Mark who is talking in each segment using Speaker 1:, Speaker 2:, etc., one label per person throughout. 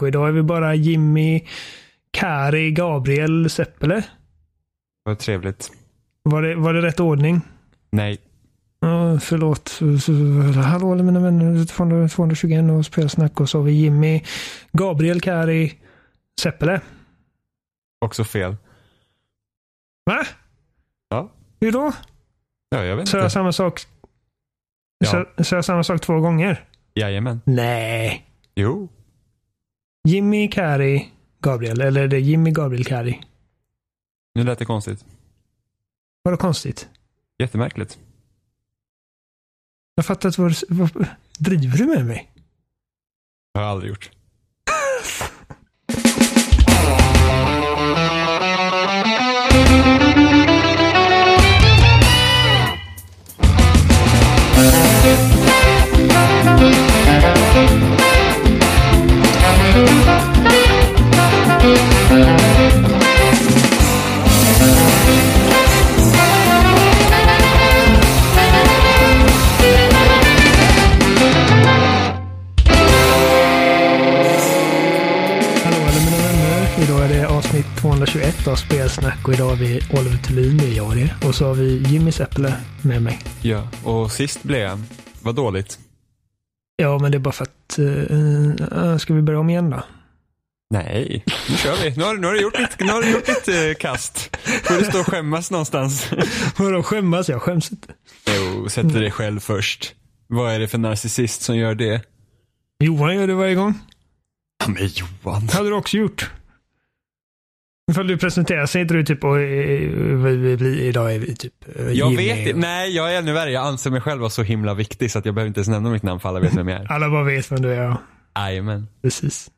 Speaker 1: Och idag är vi bara Jimmy, Kari, Gabriel, Seppele.
Speaker 2: Vad trevligt.
Speaker 1: Var det, var det rätt ordning?
Speaker 2: Nej.
Speaker 1: Ja, förlåt. Hallå mina vänner. 200 221 och spelsnack. Och så har vi Jimmy, Gabriel, Kari, Seppele.
Speaker 2: Också fel.
Speaker 1: Va?
Speaker 2: Ja.
Speaker 1: Hur då?
Speaker 2: Ja, jag vet
Speaker 1: Så jag
Speaker 2: inte.
Speaker 1: samma sak?
Speaker 2: Ja.
Speaker 1: Så, så jag samma sak två gånger?
Speaker 2: Jajamän.
Speaker 1: Nej.
Speaker 2: Jo.
Speaker 1: Jimmy, Kari, Gabriel. Eller är det Jimmy, Gabriel, Kari?
Speaker 2: Nu lät det konstigt.
Speaker 1: Vadå konstigt?
Speaker 2: Jättemärkligt.
Speaker 1: Jag fattar inte vad, vad Driver du med mig?
Speaker 2: Det har jag aldrig gjort.
Speaker 1: 221 av Spelsnack och idag har vi Oliver Thulin med jag och det. Så har vi Jimmy Seppele med mig.
Speaker 2: Ja, och sist blev jag. Vad dåligt.
Speaker 1: Ja, men det är bara för att... Uh, ska vi börja om igen då?
Speaker 2: Nej, nu kör vi. Nu har, nu har du gjort ditt, nu har du gjort ditt eh, kast. Får du stå och skämmas någonstans.
Speaker 1: Vadå skämmas? Jag skäms inte.
Speaker 2: Jo, sätter dig själv först. Vad är det för narcissist som gör det?
Speaker 1: Johan gör det varje gång.
Speaker 2: Ja, men Johan.
Speaker 1: hade du också gjort. Ifall du presenterar sig inte du typ och idag är vi typ eh,
Speaker 2: Jag vet inte. Nej, jag är ännu värre. Jag anser mig själv vara så himla viktig så att jag behöver inte ens nämna mitt namn för alla vet vem jag är.
Speaker 1: Alla bara vet vem du är. Ja.
Speaker 2: Jajamän,
Speaker 1: Precis.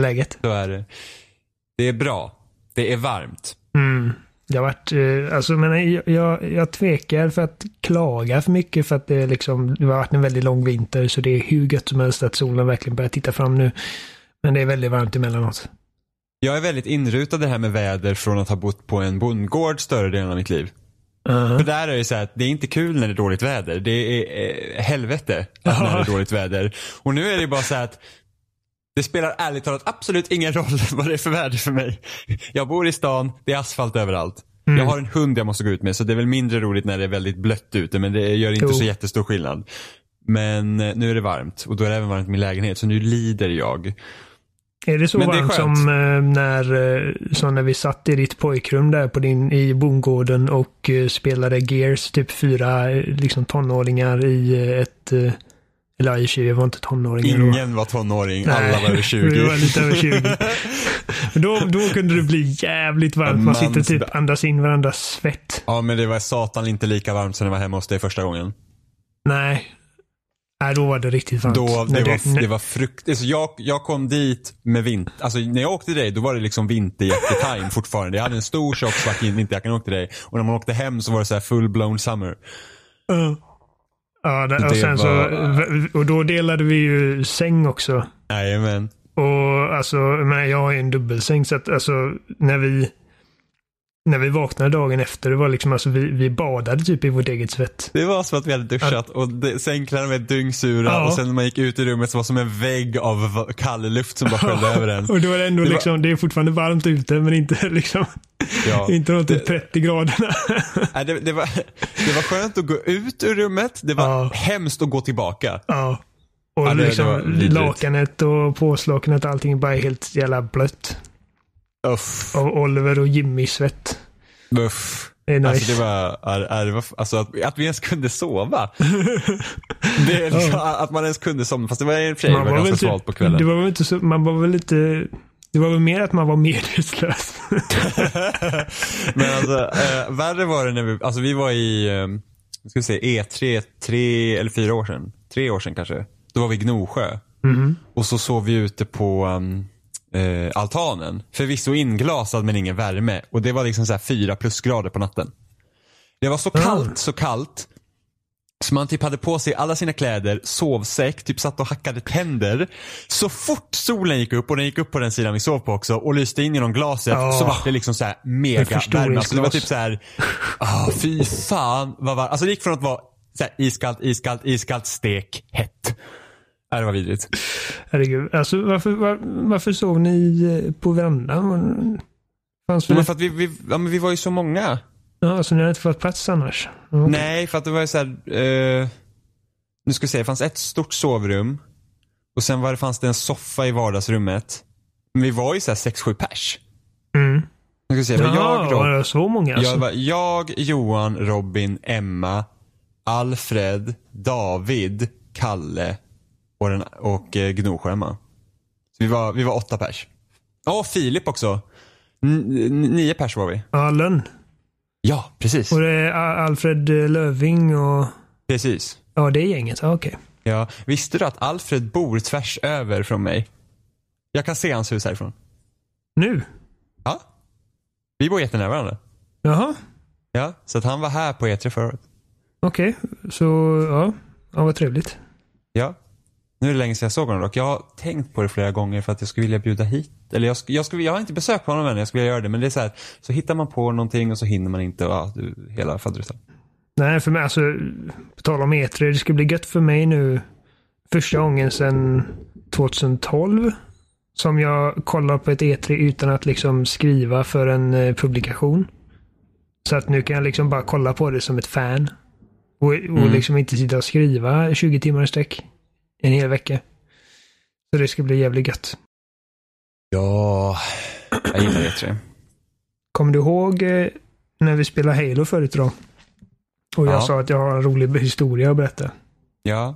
Speaker 1: Läget?
Speaker 2: så är det. Det är bra. Det är varmt.
Speaker 1: Mm. Har varit, eh, alltså men jag, jag, jag tvekar för att klaga för mycket för att det, är liksom, det har varit en väldigt lång vinter så det är hur gött som helst att solen verkligen börjar titta fram nu. Men det är väldigt varmt emellanåt.
Speaker 2: Jag är väldigt inrutad det här med väder från att ha bott på en bondgård större delen av mitt liv.
Speaker 1: Uh,
Speaker 2: För där är det så att det är inte kul när det är dåligt väder. Det är eh, helvete att när det är dåligt väder. Och nu är det bara så att det spelar ärligt talat absolut ingen roll vad det är för väder för mig. Jag bor i stan, det är asfalt överallt. Jag har en hund jag måste gå ut med så det är väl mindre roligt när det är väldigt blött ute men det gör inte
Speaker 1: Jo.
Speaker 2: så jättestor skillnad. Men eh, nu är det varmt och då är det även varmt i min lägenhet så nu lider jag.
Speaker 1: Är det så
Speaker 2: Men det
Speaker 1: varmt som eh, när, eh, som när vi satt i ditt pojkrum där på din, i bondgården och eh, spelade Gears, typ fyra liksom tonåringar i ett eller i och för sig, vi var inte tonåringar då.
Speaker 2: Ingen var tonåring, alla var över 20.
Speaker 1: Vi var lite över 20. Men då, då kunde det bli jävligt varmt. Man sitter typ andas in varandras svett.
Speaker 2: Ja men det var satan inte lika varmt som det var hemma hos dig första gången.
Speaker 1: Nej. Nej, då var det riktigt varmt.
Speaker 2: Då, det, var,
Speaker 1: när-
Speaker 2: det var frukt... Alltså jag, jag kom dit med vinter... Alltså när jag åkte till dig, då var det liksom vinterjacke-time fortfarande. Jag hade en stor tjock svart vinterjacka när jag åkte till dig. Och när man åkte hem så var det så här full-blown summer.
Speaker 1: Ja. Ja, det, och,
Speaker 2: Det
Speaker 1: sen
Speaker 2: var-
Speaker 1: så, och då delade vi ju säng också.
Speaker 2: Jajamän.
Speaker 1: Och alltså, men jag har ju en dubbelsäng så att alltså när vi när vi vaknade dagen efter, det var liksom alltså vi, vi badade typ i vårt eget svett.
Speaker 2: Det var som att vi hade duschat och det- sängkläderna var dyngsura
Speaker 1: Ja.
Speaker 2: och sen när man gick ut i rummet så var det som en vägg av kall luft som bara sköljde över en.
Speaker 1: Och då är det ändå
Speaker 2: Det var-
Speaker 1: liksom, det är fortfarande varmt ute men inte liksom,
Speaker 2: Ja.
Speaker 1: inte runt
Speaker 2: Det-
Speaker 1: 30 graderna.
Speaker 2: Nej, det, det, var, det var skönt att gå ut ur rummet. Det var
Speaker 1: Ja.
Speaker 2: hemskt att gå tillbaka.
Speaker 1: Ja. Och
Speaker 2: Ja,
Speaker 1: liksom
Speaker 2: var
Speaker 1: lakanet och påslakanet och allting bara helt jävla blött.
Speaker 2: Uff.
Speaker 1: Av Oliver och Jimmy svett.
Speaker 2: Uff.
Speaker 1: Det är nice.
Speaker 2: Alltså det var, är, är, alltså att, att vi ens kunde sova. det är liksom, Att man ens kunde somna. Fast det var i och för sig var ganska
Speaker 1: väl
Speaker 2: svalt på
Speaker 1: typ,
Speaker 2: kvällen.
Speaker 1: det var väl inte så, man var väl lite, det var väl mer att man var medvetslös.
Speaker 2: Men alltså, eh, värre var det när vi, alltså vi var i, eh, ska vi säga E3, tre eller fyra år sedan. Tre år sedan kanske. Då var vi i Gnosjö.
Speaker 1: Mhm.
Speaker 2: Och så sov vi ute på um, eh, altanen. Förvisso inglasad men ingen värme. Och det var liksom så här fyra plusgrader på natten. Det var så kallt, så kallt. Så man typ hade på sig alla sina kläder, sovsäck, typ satt och hackade tänder. Så fort solen gick upp, och den gick upp på den sidan vi sov på också, och lyste in genom glaset
Speaker 1: Ja.
Speaker 2: så var det liksom så här mega värme. Alltså det var typ så här, ah, fy fan vad var Alltså det gick från att vara så här, iskallt, iskallt, iskallt, stek, hett. Nej, det var vidrigt.
Speaker 1: Herregud. Alltså varför, var, varför sov ni eh, på verandan? Fanns
Speaker 2: Men för att vi, vi, ja, men vi var ju så många.
Speaker 1: Ja, så ni hade inte fått plats annars? Ja, okej.
Speaker 2: Nej, för att det var ju så här, eh, nu ska vi se, det fanns ett stort sovrum. Och sen var det, fanns det en soffa i vardagsrummet. Men vi var ju så här sex, sju pers.
Speaker 1: Mm.
Speaker 2: Nu ska vi se, var
Speaker 1: Jaha,
Speaker 2: jag,
Speaker 1: var
Speaker 2: Rob,
Speaker 1: det så många alltså?
Speaker 2: jag, var, jag, Johan, Robin, Emma, Alfred, David, Kalle och, den, och eh, Gnosjö-Emma. Så vi var, vi var åtta pers. Ja, och Filip också. N- nio pers var vi.
Speaker 1: Allen.
Speaker 2: Ja, precis.
Speaker 1: Och det är Alfred eh, Löving och...
Speaker 2: Precis.
Speaker 1: Ja, det är gänget. Ja, okej.
Speaker 2: Ja, visste du att Alfred bor tvärs över från mig? Jag kan se hans hus härifrån.
Speaker 1: Nu?
Speaker 2: Ja. Vi bor jättenära varandra.
Speaker 1: Jaha.
Speaker 2: Ja, så att han var här på E3 förra året.
Speaker 1: Okej. Så, ja. Ja, vad trevligt.
Speaker 2: Ja. Nu är det länge sedan jag såg honom dock. Jag har tänkt på det flera gånger för att jag skulle vilja bjuda hit. Eller jag, jag, skulle, jag har inte besökt honom än, jag skulle vilja göra det. Men det är så här, så hittar man på någonting och så hinner man inte. Och, ja, du, hela faderuttan.
Speaker 1: Nej, för mig alltså, på tal om E3, det ska bli gött för mig nu första gången sedan 2012 som jag kollar på ett E3 utan att liksom skriva för en eh, publikation. Så att nu kan jag liksom bara kolla på det som ett fan. Och, och
Speaker 2: Mm.
Speaker 1: liksom inte sitta och skriva 20 timmar i sträck. En hel vecka. Så det ska bli jävligt gött.
Speaker 2: Ja, jag gillar E3.
Speaker 1: Kommer du ihåg eh, när vi spelade Halo förut då? Och jag
Speaker 2: Ja.
Speaker 1: sa att jag har en rolig historia att berätta.
Speaker 2: Ja,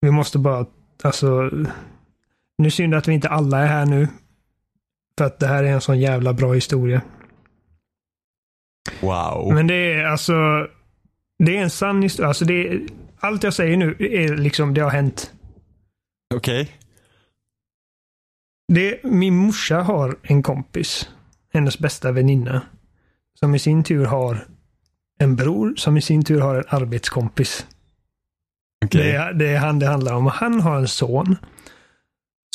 Speaker 1: Vi måste bara, alltså. Nu synd att vi inte alla är här nu. För att det här är en sån jävla bra historia.
Speaker 2: wow.
Speaker 1: Men det är alltså. Det är en sann historia. Alltså det är, allt jag säger nu är liksom, det har hänt.
Speaker 2: Okej.
Speaker 1: Det, min morsa har en kompis. Hennes bästa väninna. Som i sin tur har en bror som i sin tur har en arbetskompis.
Speaker 2: Okej.
Speaker 1: Det, är, det är han det handlar om. Han har en son.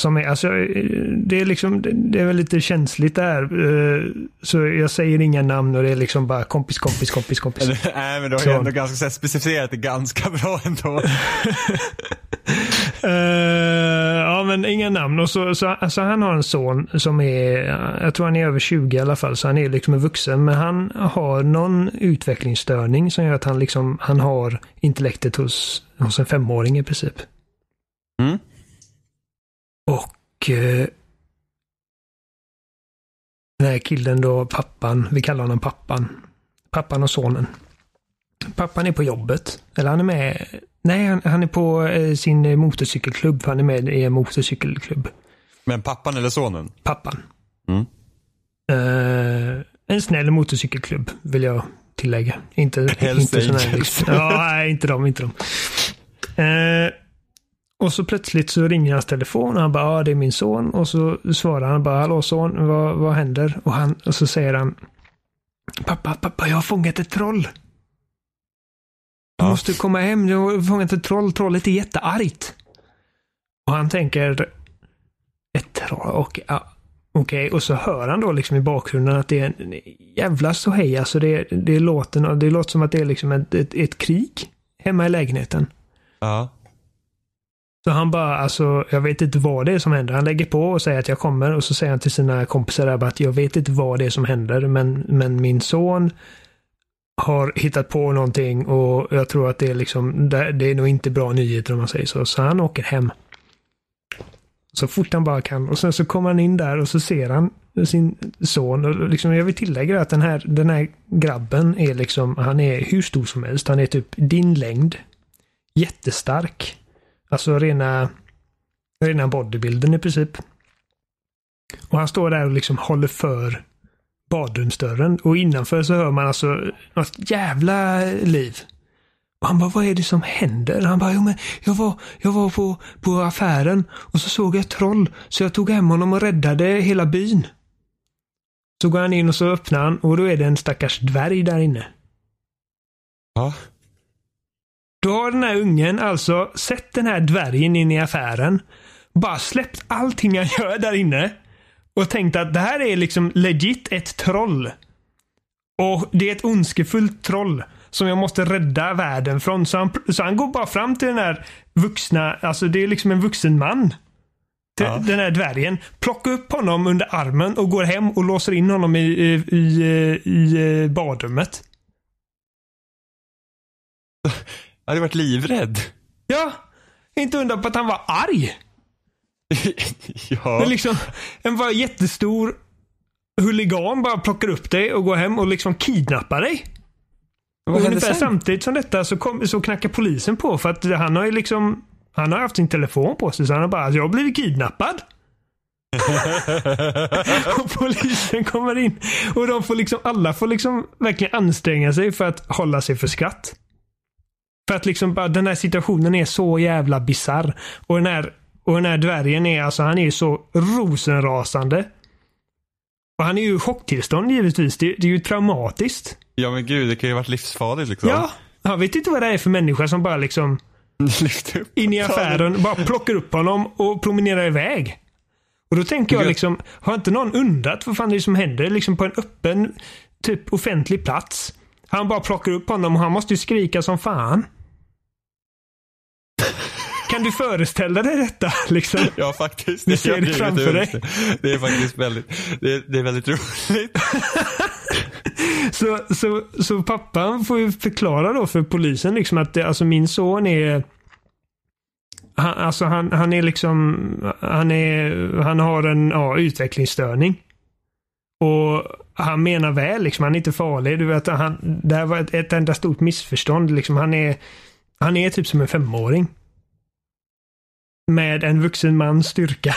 Speaker 1: Som är, alltså, eh, det är liksom, det, är väl lite känsligt där. eh, Så jag säger inga namn och det är liksom bara kompis, kompis, kompis, kompis.
Speaker 2: Nej, men du har ju ändå ganska specificerat det ganska bra ändå.
Speaker 1: Eh, ja, men inga namn. Och så, så, alltså, han har en son som är, jag tror han är över 20 i alla fall, så han är liksom en vuxen. Men han har någon utvecklingsstörning som gör att han liksom, han har intellektet hos, hos en femåring i princip.
Speaker 2: Mm.
Speaker 1: Och eh, den här killen då, pappan, vi kallar honom pappan. Pappan och sonen. Pappan är på jobbet. Eller han är med, nej han, han är på eh, sin motorcykelklubb. Han är med i en motorcykelklubb.
Speaker 2: Men pappan eller sonen?
Speaker 1: Pappan.
Speaker 2: Mm.
Speaker 1: Eh, en snäll motorcykelklubb vill jag tillägga. Inte,
Speaker 2: Hells
Speaker 1: inte sån här, Ja, nej, inte de, inte de. Eh, och så plötsligt så ringer hans telefon och han bara, ja det är min son. Och så svarar han bara, hallå son, vad, vad händer? Och, han, och så säger han, pappa, pappa, jag har fångat ett troll. Du
Speaker 2: Ja.
Speaker 1: måste komma hem, jag har fångat ett troll, trollet är jätteargt. Och han tänker, ett troll, okej, ja, okej. Och så hör han då liksom i bakgrunden att det är en jävla ståhej. Alltså det, det, låter, det låter som att det är liksom ett, ett, ett krig hemma i lägenheten.
Speaker 2: Ja.
Speaker 1: Så han bara, alltså, jag vet inte vad det är som händer. Han lägger på och säger att jag kommer och så säger han till sina kompisar där bara att jag vet inte vad det är som händer men, men min son har hittat på någonting och jag tror att det är liksom, det, det är nog inte bra nyheter om man säger så. Så han åker hem. Så fort han bara kan. Och sen så kommer han in där och så ser han sin son. Och liksom, jag vill tillägga att den här, den här grabben är liksom, han är hur stor som helst. Han är typ din längd. Jättestark. Alltså rena, rena bodybuilden i princip. Och han står där och liksom håller för badrumsdörren. Och innanför så hör man alltså något jävla liv. Och han bara, vad är det som händer? Han bara, jo men jag var, jag var på, på affären och så såg jag ett troll. Så jag tog hem honom och räddade hela byn. Så går han in och så öppnar han och då är det en stackars dvärg där inne.
Speaker 2: Ja.
Speaker 1: Då har den här ungen alltså sett den här dvärgen in i affären. Bara släppt allting han gör där inne. Och tänkt att det här är liksom legit ett troll. Och det är ett ondskefullt troll. som jag måste rädda världen från. Så han, så han går bara fram till den här vuxna, alltså det är liksom en vuxen man. Till
Speaker 2: Ja.
Speaker 1: Den här dvärgen. Plockar upp honom under armen och går hem och låser in honom i, i, i, i eh, badrummet.
Speaker 2: Hade varit livrädd.
Speaker 1: Ja, inte undra på att han var arg.
Speaker 2: ja.
Speaker 1: Men liksom, en var jättestor huligan bara plockar upp dig och går hem och liksom kidnappar dig. Och ungefär
Speaker 2: sen?
Speaker 1: samtidigt som detta så, kom, så knackar polisen på för att han har ju liksom han har haft sin telefon på sig så han har bara jag har blivit kidnappad. och polisen kommer in och de får liksom alla får liksom verkligen anstränga sig för att hålla sig för skratt. För att liksom den här situationen är så jävla bizarr. Och den här, och den här dvärgen är alltså han är ju så rosenrasande. Och han är ju i chocktillstånd givetvis. Det, det är ju traumatiskt.
Speaker 2: Ja men gud, det kan ju ha varit livsfarligt liksom.
Speaker 1: Ja. Jag vet inte vad det är för människa som bara liksom in i affären, bara plockar upp honom och promenerar iväg. Och då tänker jag
Speaker 2: Jag-
Speaker 1: liksom, har inte någon undrat vad fan det är som händer liksom på en öppen, typ offentlig plats? Han bara plockar upp honom och han måste ju skrika som fan. Kan du föreställa dig detta liksom?
Speaker 2: Ja faktiskt.
Speaker 1: Du ser det framför
Speaker 2: lite- Det är faktiskt väldigt, det är, det är väldigt roligt.
Speaker 1: Så, så, så pappan får ju förklara då för polisen liksom att det, alltså min son är han, alltså han, han är liksom, han är, han har en ja, utvecklingsstörning. Och han menar väl liksom, han är inte farlig. Du vet, han, det här var ett, ett enda stort missförstånd liksom. Han är, han är typ som en femåring. Med en vuxen mans styrka.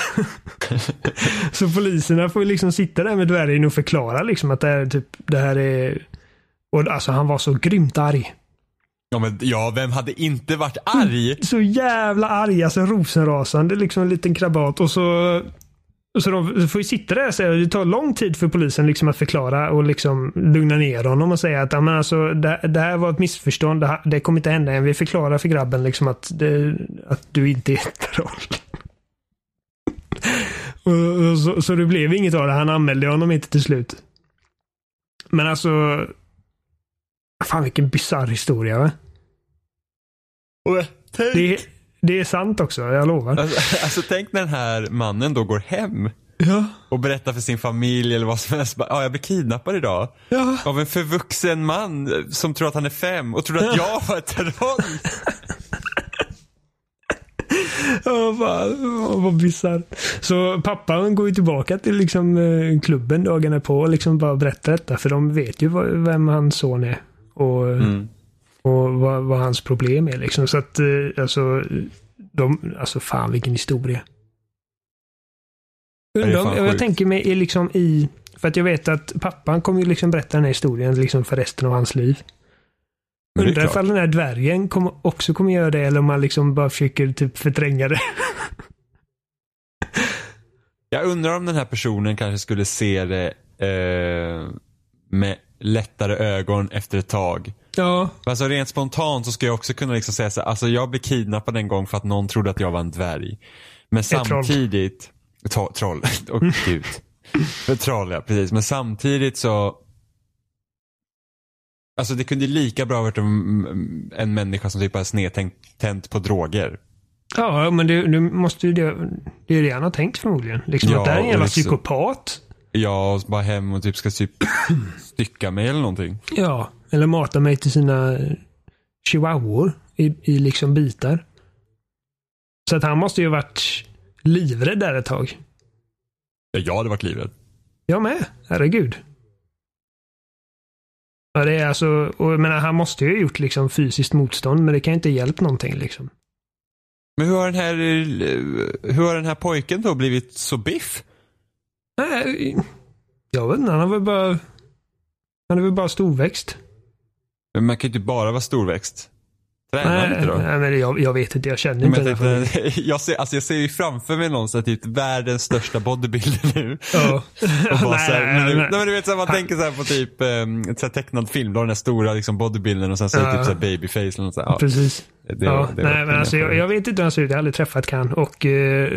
Speaker 1: Så poliserna får liksom sitta där med dvärgen och förklara liksom att det här, typ, det här är... Och alltså han var så grymt arg.
Speaker 2: Ja men ja, vem hade inte varit arg?
Speaker 1: Så jävla arg, alltså rosenrasande liksom en liten krabat och så så de får ju sitta där och säga, det tar lång tid för polisen liksom att förklara och liksom lugna ner honom och säga att ja, men alltså, det, det här var ett missförstånd. Det, här, det kommer inte hända än. Vi förklarar för grabben liksom att, det, att du inte är ett troll. och, och så, så det blev inget av det. Han anmälde honom inte till slut. Men alltså. Fan vilken bisarr historia va?
Speaker 2: Och tänk,
Speaker 1: Det, det är sant också, jag lovar.
Speaker 2: alltså, alltså tänk när den här mannen då går hem
Speaker 1: Ja,
Speaker 2: och berättar för sin familj eller vad som helst. Ja, jag blev kidnappad idag.
Speaker 1: ja.
Speaker 2: Av en förvuxen man som tror att han är fem och trodde att jag var ett troll.
Speaker 1: Ja, vad, vad bisarrt. Så pappan går ju tillbaka till liksom eh, klubben dagarna på och liksom bara berättar detta. För de vet ju vem hans son är. Och,
Speaker 2: Mm.
Speaker 1: Och vad, vad hans problem är liksom. Så att eh, alltså, de, alltså fan vilken historia. Undrar jag
Speaker 2: sjukt.
Speaker 1: tänker mig i liksom i, för att jag vet att pappan kommer ju liksom berätta den här historien liksom för resten av hans liv. Undrar ifall den här dvärgen kommer, också kommer göra det eller om man liksom bara försöker typ förtränga det.
Speaker 2: Jag undrar om den här personen kanske skulle se det eh, med lättare ögon efter ett tag.
Speaker 1: Ja,
Speaker 2: Alltså rent spontant så ska jag också kunna liksom säga så här, alltså jag blev kidnappad en gång för att någon trodde att jag var en dvärg. Men
Speaker 1: troll.
Speaker 2: samtidigt, to, troll, åh gud. Troll ja, precis. Men samtidigt så, alltså det kunde lika bra varit en, en människa som typ har snedtänt tänt på droger.
Speaker 1: Ja, men det, det måste ju det, det är det han har tänkt förmodligen. Liksom
Speaker 2: Ja,
Speaker 1: att det är en
Speaker 2: och
Speaker 1: jävla
Speaker 2: liksom-
Speaker 1: psykopat.
Speaker 2: Jag bara hem och typ ska typ stycka mig eller någonting.
Speaker 1: Ja, eller mata mig till sina chihuahuor i, i liksom bitar. Så att han måste ju ha varit livrädd där ett tag.
Speaker 2: Ja, jag hade varit livrädd.
Speaker 1: Jag med. Herregud. Ja, det är alltså, och jag menar, han måste ju ha gjort liksom fysiskt motstånd, men det kan ju inte ha hjälpt någonting liksom.
Speaker 2: Men hur har den här, eh, hur har den här pojken då blivit så biff?
Speaker 1: Nej, jag vet inte. Han har väl bara... Han är väl bara storväxt.
Speaker 2: Men man kan ju inte bara vara storväxt. Träna
Speaker 1: Nej,
Speaker 2: lite då.
Speaker 1: nej, men jag, jag vet inte. Jag känner
Speaker 2: Men
Speaker 1: inte
Speaker 2: jag,
Speaker 1: den här familjen.
Speaker 2: tänkte, jag, ser, alltså jag ser ju framför mig någon här, typ världens största bodybuilder nu.
Speaker 1: Ja.
Speaker 2: Och bara så här,
Speaker 1: nej,
Speaker 2: men, du-
Speaker 1: nej.
Speaker 2: nej, men du vet så här, man tänker så här på typ um, så här tecknad film. Då har den här stora liksom, bodybuildern och sen så är det
Speaker 1: Ja.
Speaker 2: typ så här babyface. Eller något så här. Ja,
Speaker 1: Precis.
Speaker 2: det,
Speaker 1: ja,
Speaker 2: det
Speaker 1: nej, men alltså, jag, jag vet inte hur han ser ut. Jag har aldrig träffat kan. Och eh,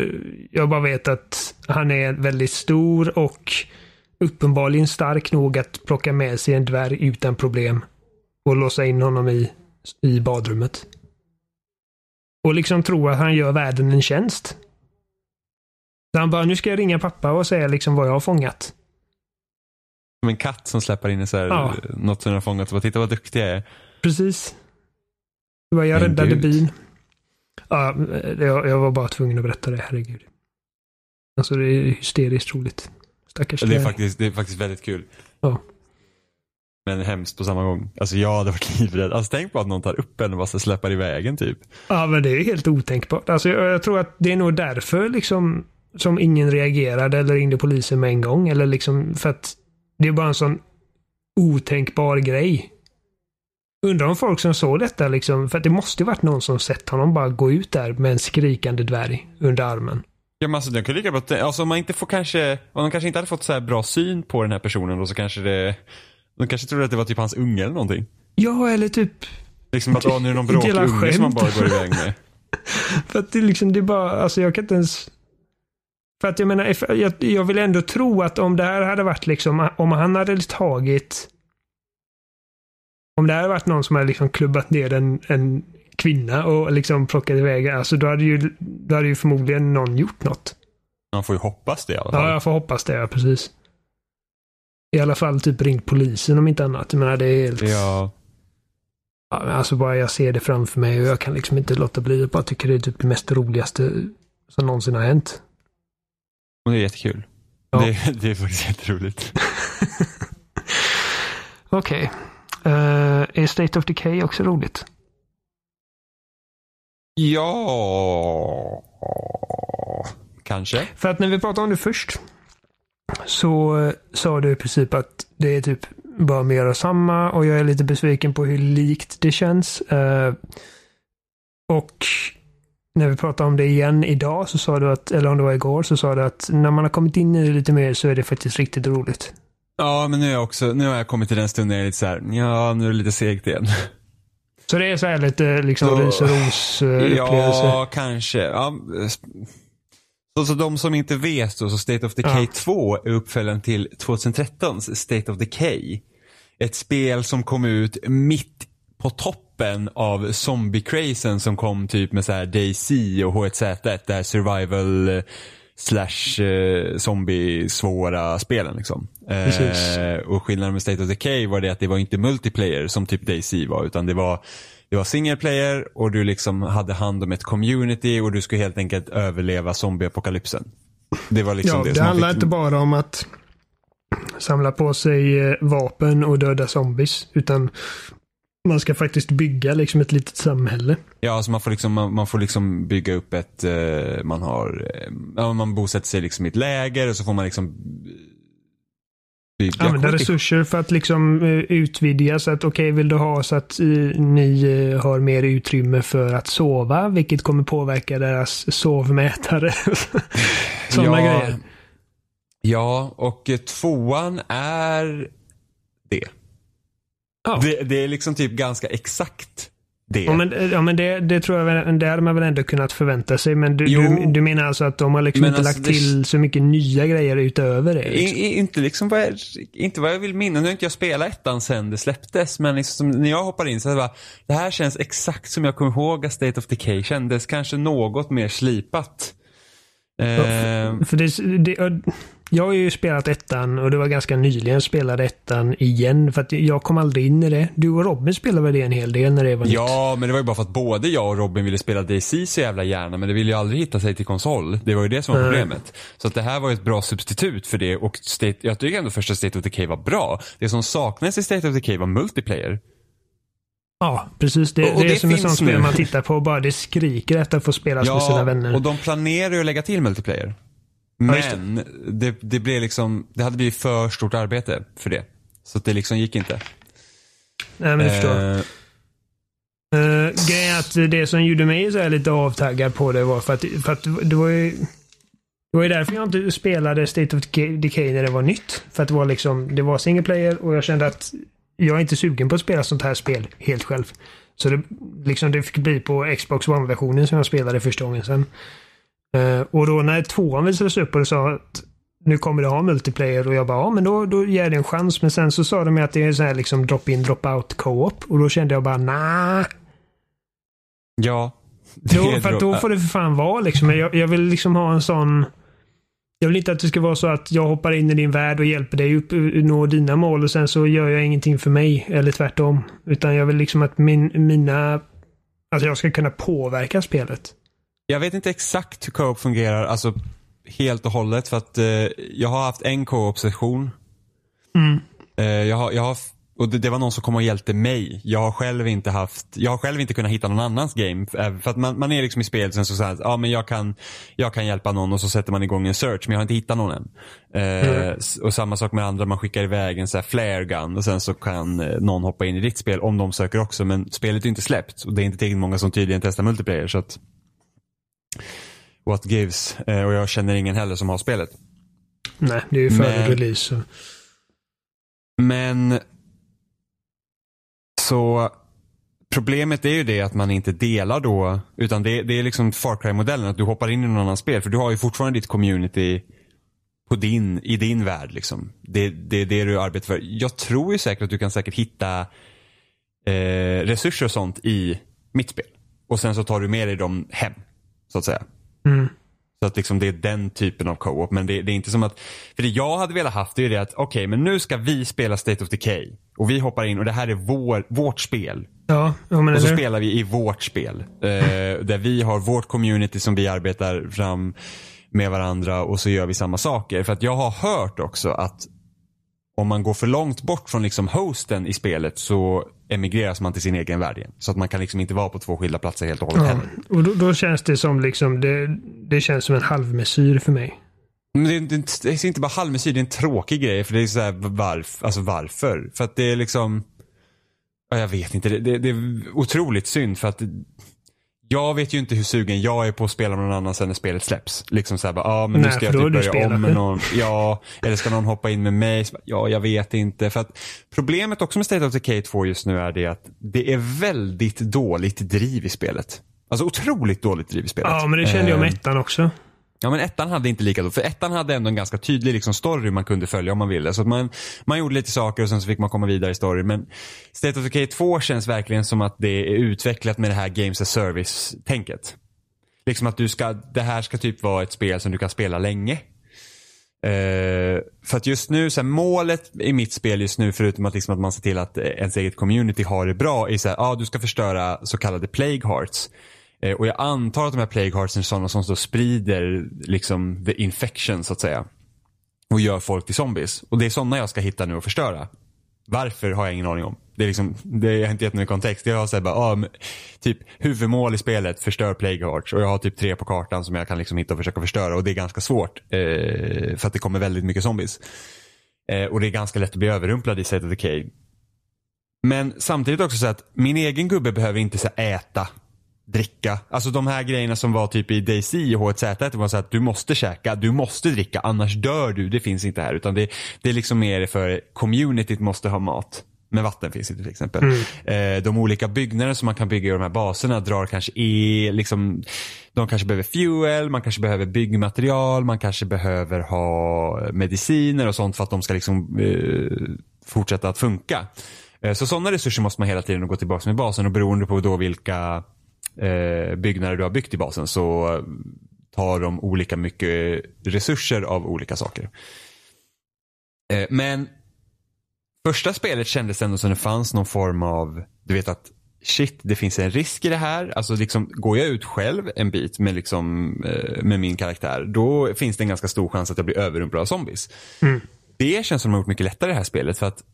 Speaker 1: jag bara vet att han är väldigt stor och uppenbarligen stark nog att plocka med sig en dvärg utan problem. och låsa in honom i, i badrummet. Och liksom tro att han gör världen en tjänst. Så han bara, nu ska jag ringa pappa och säga liksom vad jag har fångat.
Speaker 2: Som en katt som släpper in så här,
Speaker 1: Ja.
Speaker 2: något som den har fångat och bara, titta vad duktig jag är.
Speaker 1: Precis. Det var, jag
Speaker 2: Men
Speaker 1: räddade
Speaker 2: gud.
Speaker 1: bin. Ja, jag, jag var bara tvungen att berätta det, herregud. Alltså det är hysteriskt roligt. Stackars
Speaker 2: Det är, faktiskt, det är faktiskt väldigt kul.
Speaker 1: Ja.
Speaker 2: Men hemskt på samma gång. Alltså jag hade varit livrädd. Alltså tänk på att någon tar upp en och bara så släpper i vägen typ.
Speaker 1: Ja, men det är helt otänkbart. Alltså, jag, jag tror att det är nog därför liksom som ingen reagerade eller ringde polisen med en gång. Eller liksom för att det är bara en sån otänkbar grej. Undrar om folk som såg detta liksom, för att det måste ju varit någon som sett honom bara gå ut där med en skrikande dvärg under armen.
Speaker 2: Ja men alltså den kan lika bra, alltså om man inte får kanske, om de kanske inte hade fått så här bra syn på den här personen då så kanske det, de kanske trodde att det var typ hans unge eller någonting.
Speaker 1: Ja, eller typ
Speaker 2: Liksom att åh nu är det någon bråkig unge som man
Speaker 1: skämt.
Speaker 2: bara går iväg med.
Speaker 1: För att det liksom, det är bara, alltså jag kan inte ens... För att jag menar, jag, jag vill ändå tro att om det här hade varit liksom, om han hade tagit... Om det hade varit någon som hade liksom klubbat ner en, en kvinna och liksom plockat iväg, alltså då hade ju, då hade ju förmodligen någon gjort något.
Speaker 2: Man får ju hoppas det i alla fall.
Speaker 1: Ja, jag får hoppas det, ja, precis. I alla fall typ ringt polisen om inte annat. Jag menar, det är helt...
Speaker 2: Ja.
Speaker 1: Alltså bara jag ser det framför mig och jag kan liksom inte låta bli. Jag bara tycker det är typ det mest roligaste som någonsin har hänt.
Speaker 2: Och det är jättekul.
Speaker 1: Ja.
Speaker 2: Det, det är faktiskt jätteroligt.
Speaker 1: Okej. Eh, är State of Decay också roligt?
Speaker 2: Ja, kanske.
Speaker 1: För att när vi pratade om det först så eh, sa du i princip att det är typ bara mer av samma och jag är lite besviken på hur likt det känns. Eh, och när vi pratade om det igen idag så sa du att, eller om det var igår, så sa du att när man har kommit in i det lite mer så är det faktiskt riktigt roligt.
Speaker 2: Ja, men nu, är jag också, nu har jag kommit till den stunden jag är lite så här, ja, nu är det lite segt igen.
Speaker 1: Så det är så här lite liksom ris och ros eh, upplevelse.
Speaker 2: Ja, kanske. Ja, så, så de som inte vet då, så State of Decay
Speaker 1: Ja.
Speaker 2: 2 är uppföljaren till 2013s State of Decay. Ett spel som kom ut mitt på toppen av zombie-crazen som kom typ med så här DayZ och H1Z1, det här survival eh, slash eh, zombie-svåra spelen liksom.
Speaker 1: Precis.
Speaker 2: Eh, och skillnaden med State of Decay var det att det var inte multiplayer som typ DayZ var, utan det var det var single player och du liksom hade hand om ett community och du skulle helt enkelt överleva zombieapokalypsen. Det var liksom
Speaker 1: Ja,
Speaker 2: det,
Speaker 1: det
Speaker 2: som
Speaker 1: handlar
Speaker 2: fick-
Speaker 1: inte bara om att samla på sig eh, vapen och döda zombies. Utan man ska faktiskt bygga liksom ett litet samhälle.
Speaker 2: Ja, alltså man får liksom, man, man får liksom bygga upp ett, eh, man har, eh, man bosätter sig liksom i ett läger och så får man liksom
Speaker 1: Använda resurser för att liksom eh, utvidga så att okej, vill du ha så att eh, ni eh, har mer utrymme för att sova, vilket kommer påverka deras sovmätare. Sådana
Speaker 2: ja,
Speaker 1: grejer.
Speaker 2: Ja, och tvåan är det.
Speaker 1: Ja.
Speaker 2: det. Det är liksom typ ganska exakt det.
Speaker 1: Ja men, ja, men det, det tror jag det hade man väl ändå kunnat förvänta sig. Men du, du, du menar alltså att de har liksom
Speaker 2: Men
Speaker 1: inte
Speaker 2: alltså,
Speaker 1: lagt
Speaker 2: det-
Speaker 1: till så mycket nya grejer utöver det?
Speaker 2: I,
Speaker 1: Liksom.
Speaker 2: i, inte liksom vad jag, inte vad jag vill minnas. Nu har inte jag spelat ettan sen det släpptes. Men liksom, som- när jag hoppar in så är det bara, det här känns exakt som jag kommer ihåg att State of Decay kändes. Kanske något mer slipat. Eh,
Speaker 1: För det, det, jag har ju spelat ettan och det var ganska nyligen jag spelade ettan igen. För att jag kom aldrig in i det. Du och Robin spelade väl det en hel del när det var nytt?
Speaker 2: ja, men det var ju bara för att både jag och Robin ville spela DayZ så jävla gärna. Men det ville ju aldrig hitta sig till konsol. Det var ju det som var
Speaker 1: Nej.
Speaker 2: problemet. Så att det här var ju ett bra substitut för det. Och State, jag tycker ändå första State of Decay var bra. Det som saknades i State of Decay var multiplayer.
Speaker 1: Ja, precis. Det,
Speaker 2: Och- och
Speaker 1: det är som ett sånt spel man tittar på och bara det skriker efter att få spelas med sina vänner.
Speaker 2: och de planerar ju att lägga till multiplayer.
Speaker 1: Det.
Speaker 2: Men det, det blev liksom, det hade blivit för stort arbete för det. Så att det liksom gick inte.
Speaker 1: Nej, men jag förstår.
Speaker 2: Eh,
Speaker 1: Uh, grejen är att det som gjorde mig så lite avtaggad på det var för att, för att det var ju det var ju därför jag inte spelade State of Decay- Decay när det var nytt. För att det var liksom, det var single player och jag kände att jag är inte sugen på att spela sånt här spel helt själv. Så det, liksom, det fick bli på Xbox One-versionen som jag spelade första gången sen. Eh, och då när tvåan visades upp och det sa att nu kommer det ha multiplayer och jag bara, ja men då, då ger det en chans. Men sen så sa de att det är så här liksom drop in, drop out co-op. Och då kände jag bara, nej.
Speaker 2: Ja.
Speaker 1: Då, för då får det för fan vara liksom. Jag, jag vill liksom ha en sån... Jag vill inte att det ska vara så att jag hoppar in i din värld och hjälper dig upp nå dina mål och sen så gör jag ingenting för mig. Eller tvärtom. Utan jag vill liksom att min, mina... Alltså jag ska kunna påverka spelet.
Speaker 2: Jag vet inte exakt hur co-op fungerar, alltså helt och hållet. För att eh, jag har haft en co-op-session.
Speaker 1: Mm.
Speaker 2: Eh, jag har, jag har, och det, det, var någon som kom och hjälpte mig. Jag har själv inte haft, jag har själv inte kunnat hitta någon annans game. Eh, för att man, man är liksom i spelet sen så säger ja men jag kan, jag kan hjälpa någon och så sätter man igång en search men jag har inte hittat någon än. Eh, mm. Och samma sak med andra, man skickar iväg en så här flare gun och sen så kan eh, någon hoppa in i ditt spel om de söker också. Men spelet är inte släppt och det är inte tillräckligt många som tydligen testar multiplayer. Så att what gives. Eh, och jag känner ingen heller som har spelet.
Speaker 1: Nej, det är ju före men, release.
Speaker 2: Men så problemet är ju det att man inte delar då, utan det, det är liksom Far Cry-modellen, att du hoppar in i någon annans spel. För du har ju fortfarande ditt community på din, i din värld. Liksom. Det är det, det du arbetar för. Jag tror ju säkert att du kan säkert hitta eh, resurser och sånt i mitt spel. Och sen så tar du med dig dem hem, så att säga.
Speaker 1: Mm.
Speaker 2: Så att liksom det är den typen av co-op. Men det, det, är inte som att, för det jag hade velat haft det är det att okej okay, men nu ska vi spela State of Decay. Och vi hoppar in och det här är vår, vårt spel.
Speaker 1: Ja, ja
Speaker 2: och så
Speaker 1: det.
Speaker 2: spelar vi i vårt spel. Eh, där vi har vårt community som vi arbetar fram med varandra och så gör vi samma saker. För att jag har hört också att om man går för långt bort från liksom hosten i spelet så emigreras man till sin egen värld igen. Så att man kan liksom inte vara på två skilda platser helt och hållet ja, heller.
Speaker 1: Och då, då, känns det som liksom, det, det känns som en halvmesyr för mig.
Speaker 2: Men det, det, det är inte bara halvmesyr, det är en tråkig grej. För det är så här, varf, alltså varför? För att det är liksom, jag vet inte, det, det, är otroligt synd för att jag vet ju inte hur sugen jag är på att spela med någon annan sen när spelet släpps. Liksom såhär, ja ah, men nu ska jag typ börja om med någon. Ja, eller ska någon hoppa in med mig? Ja, jag vet inte. För att problemet också med State of Decay 2 just nu är det att det är väldigt dåligt driv i spelet. Alltså otroligt dåligt driv i spelet.
Speaker 1: Ja, men det kände jag med ehm, ettan också.
Speaker 2: Ja men ettan hade inte lika då, för ettan hade ändå en ganska tydlig liksom, story man kunde följa om man ville. Så att man, man gjorde lite saker och sen så fick man komma vidare i storyn. Men State of Decay 2 känns verkligen som att det är utvecklat med det här Games as Service-tänket. Liksom att du ska, det här ska typ vara ett spel som du kan spela länge. Uh, för att just nu, så här, målet i mitt spel just nu, förutom att, liksom, att man ser till att ens eget community har det bra, är så här, ah, du ska förstöra så kallade plague hearts. Eh, och jag antar att de här plague heartsen är sådana som så sprider liksom the infection så att säga. Och gör folk till zombies. Och det är sådana jag ska hitta nu och förstöra. Varför har jag ingen aning om. Det är liksom, det har inte gett någon kontext. Jag har såhär bara, ah, typ huvudmål i spelet, förstör plague hearts. Och jag har typ tre på kartan som jag kan liksom hitta och försöka förstöra. Och det är ganska svårt. Eh, för att det kommer väldigt mycket zombies. Eh, och det är ganska lätt att bli överrumplad i State of Decay. Men samtidigt också så att min egen gubbe behöver inte så äta dricka. Alltså de här grejerna som var typ i DayZ och H1Z1 var så att du måste käka, du måste dricka, annars dör du. Det finns inte här. Utan det, det är liksom mer för communityt måste ha mat. Men vatten finns inte till exempel. Mm. Eh, de olika byggnader som man kan bygga i de här baserna drar kanske el, liksom, de kanske behöver fuel, man kanske behöver byggmaterial, man kanske behöver ha mediciner och sånt för att de ska liksom eh, fortsätta att funka. Eh, så sådana resurser måste man hela tiden gå tillbaka med basen och beroende på då vilka eh, byggnader du har byggt i basen så tar de olika mycket resurser av olika saker. Eh, men första spelet kändes ändå som det fanns någon form av, du vet att shit, det finns en risk i det här. Alltså liksom, går jag ut själv en bit med, liksom, eh, med min karaktär, då finns det en ganska stor chans att jag blir överrumplad av zombies.
Speaker 1: Mm.
Speaker 2: Det känns som att de har gjort mycket lättare i det här spelet för att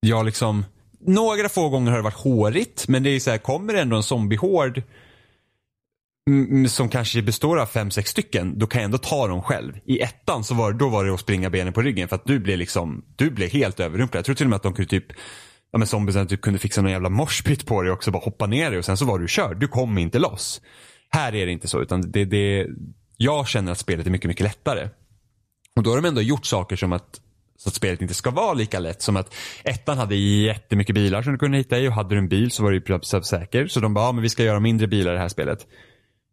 Speaker 2: jag liksom några få gånger har det varit hårigt, men det är så här, kommer det ändå en zombiehord mm, mm, som kanske består av fem, sex stycken, då kan jag ändå ta dem själv. I ettan så var, då var det att springa benen på ryggen för att du blev liksom, du blev helt överrumplad. Jag tror till och med att de kunde typ, ja men zombiesen typ kunde fixa någon jävla morspit på dig också, bara hoppa ner dig och sen så var du körd. Du kom inte loss. Här är det inte så, utan det, det, jag känner att spelet är mycket, mycket lättare. Och då har de ändå gjort saker som att så att spelet inte ska vara lika lätt som att ettan hade jättemycket bilar som du kunde hitta i och hade du en bil så var du ju säker. Så de bara, ja, men vi ska göra mindre bilar i det här spelet.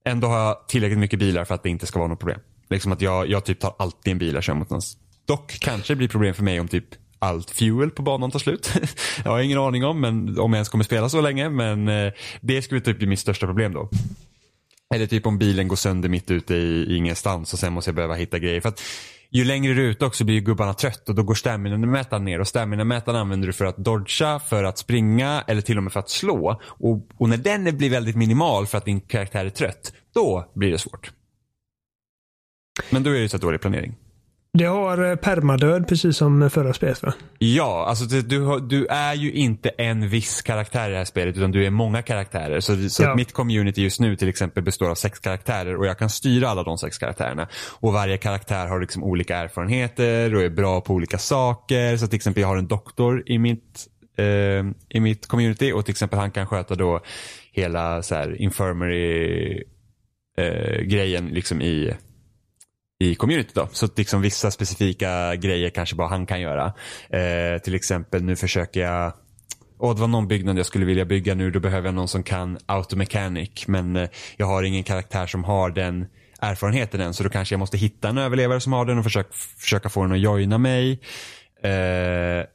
Speaker 2: Ändå har jag tillräckligt mycket bilar för att det inte ska vara något problem. Liksom att jag, jag typ tar alltid en bil jag kör mot någon. Dock kanske det blir problem för mig om typ allt fuel på banan tar slut. jag har ingen aning om, men om jag ens kommer spela så länge. Men eh, det skulle typ bli mitt största problem då. Eller typ om bilen går sönder mitt ute i ingenstans och sen måste jag behöva hitta grejer. För att ju längre du är ute också blir ju gubbarna trött och då går stamina-mätaren ner och stamina-mätaren använder du för att dodga, för att springa eller till och med för att slå. Och, och när den blir väldigt minimal för att din karaktär är trött, då blir det svårt. Men då är det så dålig planering.
Speaker 1: Det har eh, permadöd precis som förra spelet va?
Speaker 2: Ja, alltså det, du, du är ju inte en viss karaktär i det här spelet utan du är många karaktärer. Så, så
Speaker 1: Ja.
Speaker 2: mitt community just nu till exempel består av sex karaktärer och jag kan styra alla de sex karaktärerna. Och varje karaktär har liksom olika erfarenheter och är bra på olika saker. Så till exempel jag har en doktor i mitt, eh, i mitt community och till exempel han kan sköta då hela så här infirmary eh, grejen liksom i i community då. Så att liksom vissa specifika grejer kanske bara han kan göra. Eh, till exempel nu försöker jag Åh, det var någon byggnad jag skulle vilja bygga nu. Då behöver jag någon som kan automechanic. Men eh, jag har ingen karaktär som har den erfarenheten än. Så då kanske jag måste hitta en överlevare som har den och försöka, försöka få den att joina mig. Eh,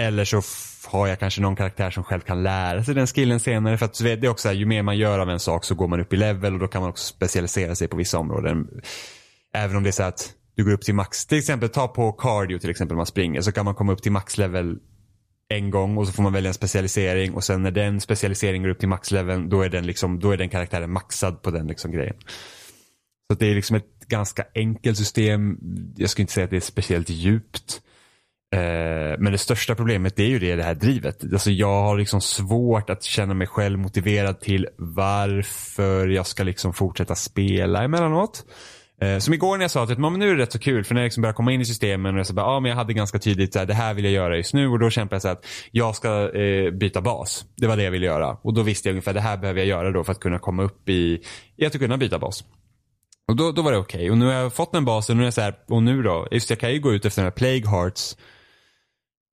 Speaker 2: eller så har jag kanske någon karaktär som själv kan lära sig den skillen senare. För att det är också så här, ju mer man gör av en sak så går man upp i level och då kan man också specialisera sig på vissa områden. Även om det är så att du går upp till max, till exempel ta på cardio till exempel man springer så kan man komma upp till maxlevel en gång och så får man välja en specialisering och sen när den specialiseringen går upp till maxleveln då är den liksom, då är den karaktären maxad på den liksom grejen. Så det är liksom ett ganska enkelt system. Jag skulle inte säga att det är speciellt djupt. Eh, men det största problemet det är ju det, det här drivet. Alltså jag har liksom svårt att känna mig själv motiverad till varför jag ska liksom fortsätta spela emellanåt. Eh, Eh, som igår när jag sa att men nu är det rätt så kul för när jag liksom börjar komma in i systemen och jag så bara, ah, men jag hade ganska tydligt så här, det här vill jag göra just nu och då kämpade jag så här att jag ska eh, byta bas. Det var det jag ville göra och då visste jag ungefär det här behöver jag göra då för att kunna komma upp i, i att kunna byta bas. Och då, då var det okej. Och nu har jag fått den basen och nu är jag så här, och nu då? Just jag kan ju gå ut efter den här Plague Hearts.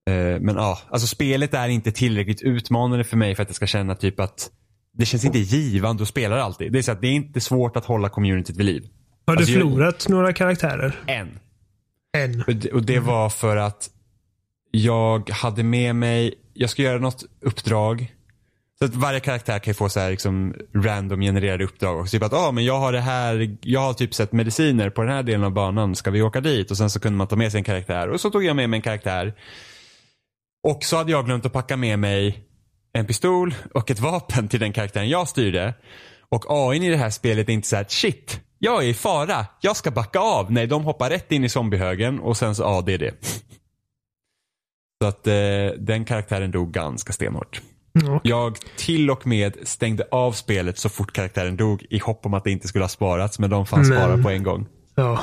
Speaker 2: Eh, men ja, alltså spelet är inte tillräckligt utmanande för mig för att jag ska känna typ att det känns inte givande att spela det alltid. Det är så att det är inte svårt att hålla communityt vid liv.
Speaker 1: Har du
Speaker 2: Alltså, jag-
Speaker 1: förlorat några karaktärer?
Speaker 2: Än.
Speaker 1: Än.
Speaker 2: Och det, och det var för att jag hade med mig, jag ska göra något uppdrag. Så att varje karaktär kan ju få så här liksom random genererade uppdrag. Och typ att, ah, men jag har det här, jag har typ sett mediciner på den här delen av banan, ska vi åka dit? Och sen så kunde man ta med sig en karaktär. Och så tog jag med mig en karaktär. Och så hade jag glömt att packa med mig en pistol och ett vapen till den karaktären jag styrde. Och AI i det här spelet är inte så här, shit, jag är i fara, jag ska backa av. Nej, de hoppar rätt in i zombiehögen och sen så, ja det är det. Så att eh, den karaktären dog ganska stenhårt.
Speaker 1: Ja.
Speaker 2: Jag till och med stängde av spelet så fort karaktären dog i hopp om att det inte skulle ha sparats men de fanns
Speaker 1: Men-
Speaker 2: bara på en gång.
Speaker 1: ja.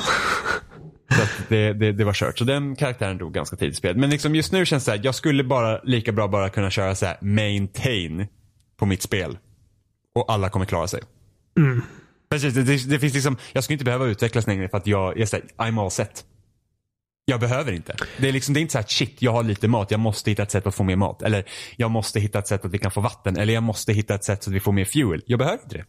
Speaker 2: Så att det, det, det var kört. Så den karaktären dog ganska tidigt i spelet. Men liksom just nu känns det så här, jag skulle bara lika bra bara kunna köra så här maintain på mitt spel. Och alla kommer klara sig.
Speaker 1: Mm.
Speaker 2: Precis, det, det, det finns liksom, jag skulle inte behöva utvecklas längre för att jag, jag säger, I'm all set. Jag behöver inte. Det är liksom, det är inte så här shit, jag har lite mat, jag måste hitta ett sätt att få mer mat. Eller jag måste hitta ett sätt att vi kan få vatten. Eller jag måste hitta ett sätt så att vi får mer fuel. Jag behöver inte det.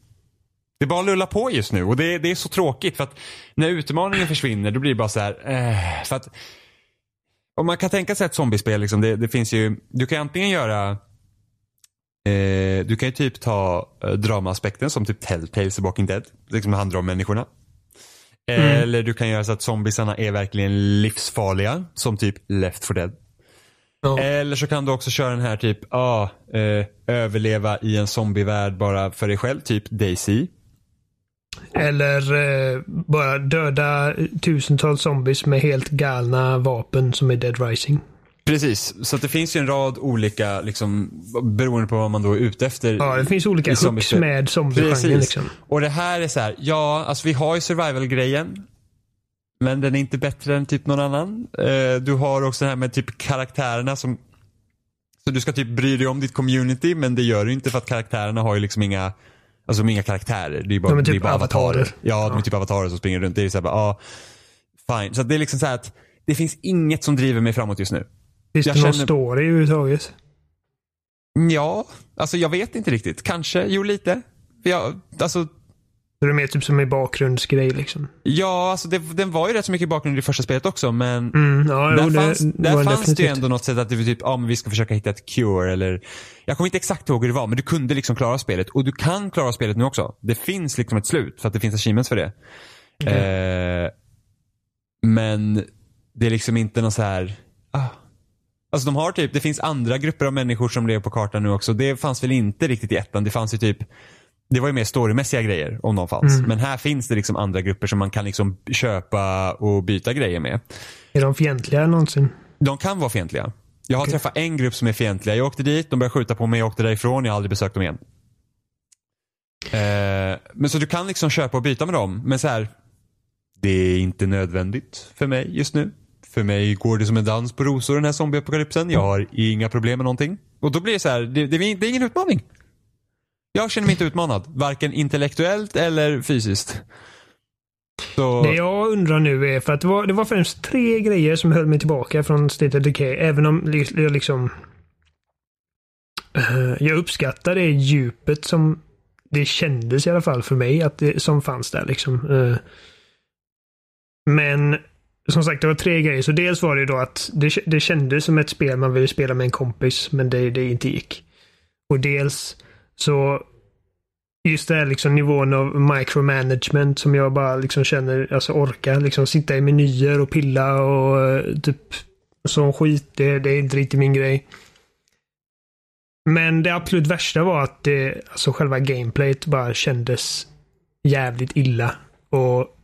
Speaker 2: Det är bara lullar lulla på just nu och det, det är så tråkigt för att när utmaningen försvinner då blir det bara så här, eh, för att om man kan tänka sig ett zombiespel, liksom, det, det finns ju, du kan antingen göra eh, du kan ju typ ta eh, dramaaspekten som typ Telltales i Walking Dead. Liksom det handlar om människorna. Eller du kan göra så att zombiesarna är verkligen livsfarliga. Som typ Left 4 Dead.
Speaker 1: Ja.
Speaker 2: Eller så kan du också köra den här typ, ah, eh, överleva i en zombievärld bara för dig själv. Typ Daisy.
Speaker 1: Eller eh, bara döda tusentals zombies med helt galna vapen som är Dead Rising.
Speaker 2: Precis, så det finns ju en rad olika, liksom, beroende på vad man då är ute efter.
Speaker 1: Ja, det finns olika hooks med zombiegenren. Liksom.
Speaker 2: Och det här är så här, ja, alltså vi har ju survival-grejen. Men den är inte bättre än typ någon annan. Eh, du har också det här med typ karaktärerna som så du ska typ bry dig om ditt community men det gör du inte för att karaktärerna har ju liksom inga Alltså inga karaktärer. Det är bara,
Speaker 1: De är typ
Speaker 2: det är bara avatarer.
Speaker 1: avatarer.
Speaker 2: Ja, de är typ avatarer som springer runt. Det är så här bara, ja, fine. Så det är liksom så här att det finns inget som driver mig framåt just nu.
Speaker 1: Finns
Speaker 2: Jag
Speaker 1: det någon
Speaker 2: känner-
Speaker 1: story överhuvudtaget?
Speaker 2: Ja, alltså jag vet inte riktigt. Kanske, jo lite. Jag, alltså,
Speaker 1: Så det är mer typ som en bakgrundsgrej liksom.
Speaker 2: Ja, alltså det, den var ju rätt så mycket bakgrund i första spelet också men
Speaker 1: Mm, ja,
Speaker 2: där
Speaker 1: jo, det
Speaker 2: fanns, där
Speaker 1: var
Speaker 2: fanns det ju
Speaker 1: definitivt.
Speaker 2: ändå något sätt att det var typ, ja men vi ska försöka hitta ett cure eller Jag kommer inte exakt ihåg hur det var men du kunde liksom klara spelet och du kan klara spelet nu också. Det finns liksom ett slut för att det finns achievements för det. Eh, men det är liksom inte någon så här ah. Alltså de har typ, det finns andra grupper av människor som lever på kartan nu också. Det fanns väl inte riktigt i ettan. Det fanns ju typ det var ju mer storymässiga grejer om de fanns. Men här finns det liksom andra grupper som man kan liksom köpa och byta grejer med.
Speaker 1: Är de fientliga någonsin?
Speaker 2: De kan vara fientliga. Jag har träffat en grupp som är fientliga. Jag åkte dit, de började skjuta på mig, jag åkte därifrån, jag har aldrig besökt dem igen. Eh, men så du kan liksom köpa och byta med dem. Men så här, det är inte nödvändigt för mig just nu. För mig går det som en dans på rosor den här zombieapokalypsen. Jag har inga problem med någonting. Och då blir det så här, det, det, det är ingen utmaning. Jag känner mig inte utmanad. Varken intellektuellt eller fysiskt. Så,
Speaker 1: Det jag undrar nu är, för att det var, det var främst tre grejer som höll mig tillbaka från State of Decay. Även om jag liksom... Eh, jag uppskattar det djupet som det kändes i alla fall för mig att det, som fanns där liksom. Eh. Men som sagt, det var tre grejer. Så dels var det då att det, det kändes som ett spel man ville spela med en kompis, men det, det inte gick. Och dels så just det här liksom nivån av micromanagement som jag bara liksom känner, alltså orkar liksom sitta i menyer och pilla och eh, typ sån skit. Det, det är inte riktigt min grej. Men det absolut värsta var att det, alltså själva gameplayet bara kändes jävligt illa. Och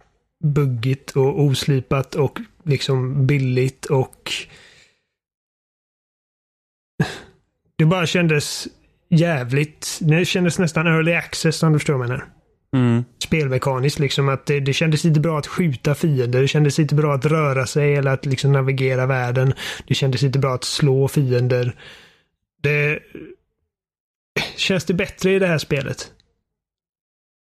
Speaker 1: buggigt och oslipat och liksom billigt och det bara kändes jävligt. Det kändes nästan early access om du förstår vad jag menar.
Speaker 2: mm,
Speaker 1: Spelmekaniskt liksom att det, det kändes lite bra att skjuta fiender. Det kändes lite bra att röra sig eller att liksom navigera världen. Det kändes lite bra att slå fiender. Det... Känns det bättre i det här spelet?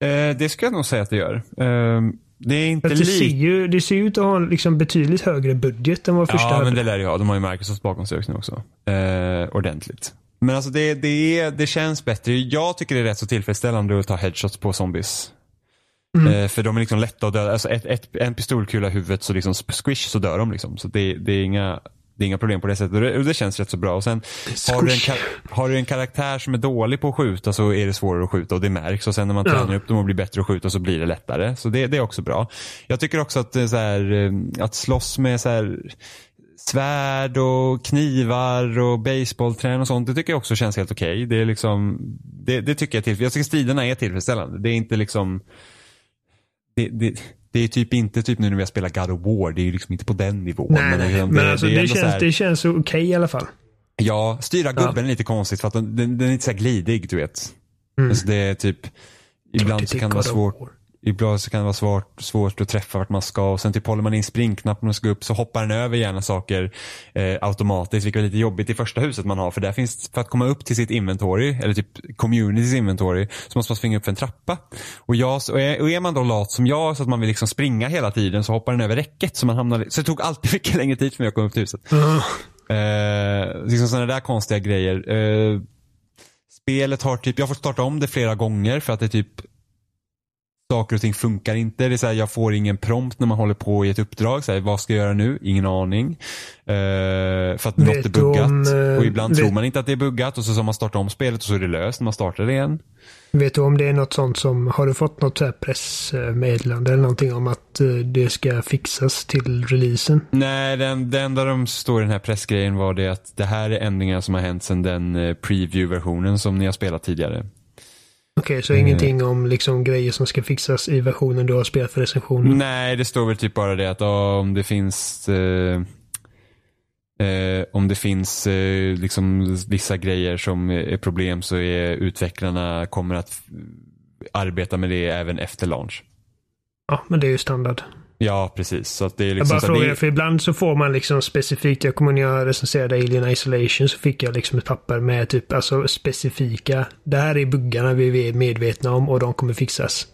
Speaker 2: eh, det ska jag nog säga att det gör. Eh, det är inte
Speaker 1: det, ser ju, det ser ut att ha en liksom betydligt högre budget än vad första
Speaker 2: Ja,
Speaker 1: hade.
Speaker 2: men det lär det ju ha. De har ju Microsoft bakom sig nu också. Eh, ordentligt. Men alltså det, det, det känns bättre. Jag tycker det är rätt så tillfredsställande att ta headshots på zombies. Eh, för de är liksom lätta att döda. Alltså ett, ett, en pistolkula i huvudet så liksom squish så dör de liksom. Så det, det, är inga, det är inga problem på det sättet. Och det, och det känns rätt så bra. Och sen har du, en, har du en karaktär som är dålig på att skjuta så är det svårare att skjuta och det märks. Och sen när man
Speaker 1: Ja.
Speaker 2: tränar upp dem och blir bättre att skjuta så blir det lättare. Så det, det är också bra. Jag tycker också att, det är så här, eh, att slåss med så här, svärd och knivar och baseballträn och sånt. Det tycker jag också känns helt okej. Det är liksom, det, det tycker jag till, Jag tycker striderna är tillfredsställande. Det är inte liksom, det, det, det är typ inte typ nu när vi har spelat God of War. Det är ju liksom inte på den nivån.
Speaker 1: Nej, nej.
Speaker 2: liksom,
Speaker 1: Men alltså, det,
Speaker 2: så
Speaker 1: känns,
Speaker 2: här-
Speaker 1: det känns okej i alla fall.
Speaker 2: Ja, styra gubben är lite konstigt för att den, den, den är inte så glidig, du vet.
Speaker 1: Mm.
Speaker 2: Alltså det är typ, ibland så kan det vara svårt. Ibland så kan det vara svårt, svårt att träffa vart man ska och sen typ håller man in springknappen och ska upp så hoppar den över gärna saker eh, automatiskt vilket är lite jobbigt i första huset man har för där finns, för att komma upp till sitt inventory eller typ communities inventory så måste man springa upp för en trappa. Och, jag, och, är, och är man då lat som jag så att man vill liksom springa hela tiden så hoppar den över räcket så man hamnar, så det tog alltid mycket längre tid för mig att komma upp till huset. Eh, liksom sådana där konstiga grejer. Eh, spelet har typ, jag har fått starta om det flera gånger för att det typ saker och ting funkar inte. Det är så här, jag får ingen prompt när man håller på i ett uppdrag. Så här, vad ska jag göra nu? Ingen aning. Eh, för att något är buggat.
Speaker 1: om, eh,
Speaker 2: och ibland
Speaker 1: vet-
Speaker 2: tror man inte att det är buggat och så ska man starta om spelet och så är det löst när man startar det igen.
Speaker 1: Vet du om det är något sånt som, har du fått något så här pressmeddelande eller någonting om att eh, det ska fixas till releasen?
Speaker 2: Nej, den, det enda de står i den här pressgrejen var det att det här är ändringar som har hänt sedan den preview-versionen som ni har spelat tidigare.
Speaker 1: Okej, så
Speaker 2: Mm.
Speaker 1: ingenting om liksom grejer som ska fixas i versionen du har spelat för recensionen?
Speaker 2: Nej, det står väl typ bara det att ja, om det finns eh, eh, om det finns eh, liksom vissa grejer som är problem så är utvecklarna kommer att arbeta med det även efter launch.
Speaker 1: Ja, men det är ju standard.
Speaker 2: Ja, precis. Så att det är
Speaker 1: Jag
Speaker 2: liksom
Speaker 1: bara
Speaker 2: så
Speaker 1: frågar,
Speaker 2: det,
Speaker 1: för ibland så får man liksom specifikt, jag kommer när jag recenserade Alien Isolation så fick jag liksom ett papper med typ alltså specifika, det här är buggarna vi är medvetna om och de kommer fixas.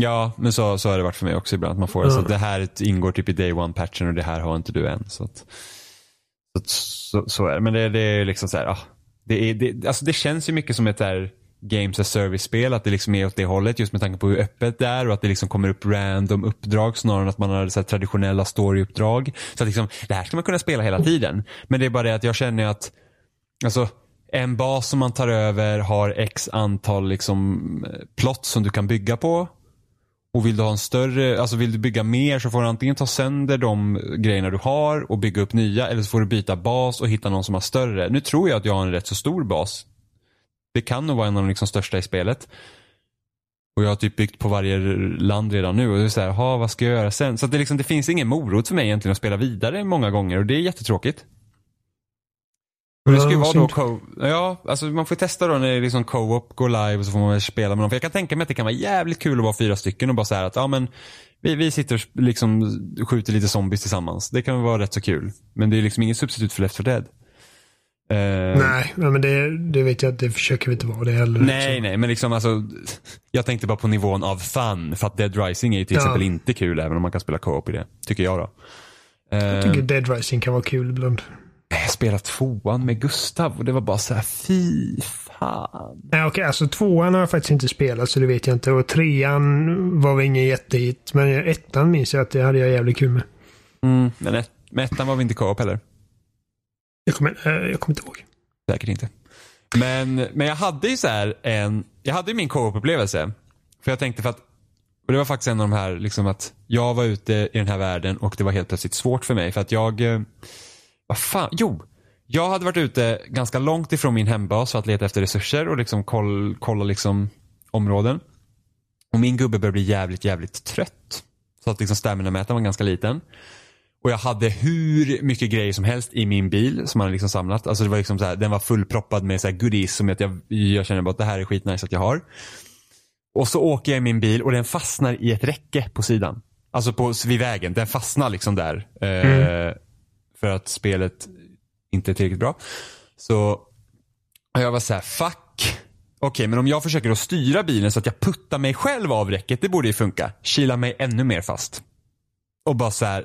Speaker 2: Ja, men så, så har det varit för mig också ibland. Man får det. Så att det här ingår typ i day one-patchen och det här har inte du än. Så, att, så, att- så, så är det. Men det, det är liksom så här, ah, det, är, det, alltså det känns ju mycket som ett där games as service-spel, att det liksom är åt det hållet just med tanke på hur öppet det är och att det liksom kommer upp random uppdrag snarare än att man har så traditionella story-uppdrag. Så att liksom, det här ska man kunna spela hela tiden. Men det är bara det att jag känner att, alltså en bas som man tar över har x antal liksom eh, plott som du kan bygga på. Och vill du ha en större, alltså vill du bygga mer så får du antingen ta sönder de grejerna du har och bygga upp nya eller så får du byta bas och hitta någon som har större. Nu tror jag att jag har en rätt så stor bas. Det kan nog vara en av de liksom största i spelet. Och jag har typ byggt på varje land redan nu och det är så här, ha, vad ska jag göra sen? Så det, liksom, det finns ingen morot för mig egentligen att spela vidare många gånger och det är jättetråkigt. Och det ska ju vara då co Ja, alltså man får testa då när det är liksom co-op går live och så får man spela med dem. För jag kan tänka mig att det kan vara jävligt kul att vara fyra stycken och bara säga att ja men vi, vi sitter och liksom skjuter lite zombies tillsammans. Det kan vara rätt så kul. Men det är liksom inget substitut för Left 4 Dead.
Speaker 1: Uh, nej, men det, det, vet jag att det försöker vi inte vara det heller.
Speaker 2: Nej, så. nej, men liksom alltså. Jag tänkte bara på nivån av fun. För att Dead Rising är ju till ja. exempel inte kul även om man kan spela co-op i det. Tycker jag då.
Speaker 1: Jag tycker uh, Dead Rising kan vara kul ibland.
Speaker 2: Jag spelade tvåan med Gustav och det var bara så här, fy fan.
Speaker 1: Nej, okej, alltså tvåan har jag faktiskt inte spelat så det vet jag inte. Och trean var väl ingen jättehit. Men ettan minns jag att det hade jag jävligt kul med.
Speaker 2: Mm, men ett, med ettan var vi inte co-op heller.
Speaker 1: Jag kommer, eh, jag kommer inte ihåg.
Speaker 2: Säkert inte. Men, men jag hade ju så här en, jag hade ju min co-op-upplevelse. För jag tänkte för att, och det var faktiskt en av de här, liksom att jag var ute i den här världen och det var helt plötsligt svårt för mig. För att jag eh, vad fan, jo. Jag hade varit ute ganska långt ifrån min hembas för att leta efter resurser och liksom koll, kolla liksom områden. Och min gubbe började bli jävligt, jävligt trött. Så att liksom stamina-mätaren var ganska liten. Och jag hade hur mycket grejer som helst i min bil som man liksom samlat. Alltså det var liksom så här, den var fullproppad med så här goodies som att jag, jag känner bara att det här är skitnice att jag har. Och så åker jag i min bil och den fastnar i ett räcke på sidan. Alltså på, vid vägen. Den fastnar liksom där. Mm. Eh, för att spelet inte är tillräckligt bra. Så jag var så här, fuck. Okej, okay, men om jag försöker att styra bilen så att jag puttar mig själv av räcket, det borde ju funka. Kila mig ännu mer fast. Och bara så här,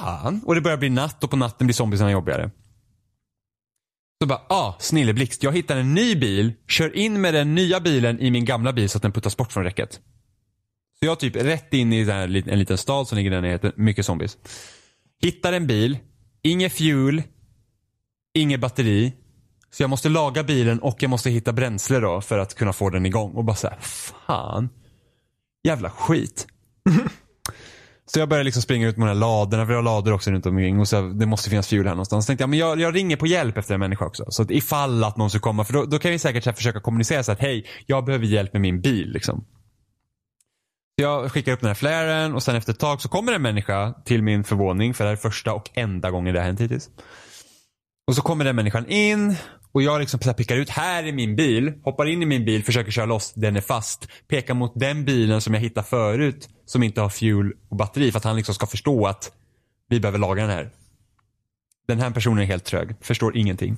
Speaker 2: fan. Och det börjar bli natt och på natten blir zombiesarna jobbigare. Så bara, ah, snilleblixt. Jag hittar en ny bil, kör in med den nya bilen i min gamla bil så att den puttas bort från räcket. Så jag typ rätt in i en liten stad som ligger där nere, mycket zombies. Hittar en bil, inget fuel, inget batteri. Så jag måste laga bilen och jag måste hitta bränsle då för att kunna få den igång. Och bara såhär, fan. Jävla skit. så jag började liksom springa ut med de här ladorna, för jag har lador också runt omkring. Och så det måste finnas fuel här någonstans. Så tänkte jag, men jag, jag ringer på hjälp efter en människa också. Så att ifall att någon ska komma, för då, då kan vi säkert här, försöka kommunicera så att hej, jag behöver hjälp med min bil. Liksom. Jag skickar upp den här flaren och sen efter ett tag så kommer en människa till min förvåning för det här är första och enda gången det har hänt hittills. Och så kommer den människan in och jag liksom pickar ut, här är min bil, hoppar in i min bil, försöker köra loss, den är fast. Pekar mot den bilen som jag hittade förut som inte har fuel och batteri för att han liksom ska förstå att vi behöver laga den här. Den här personen är helt trög, förstår ingenting.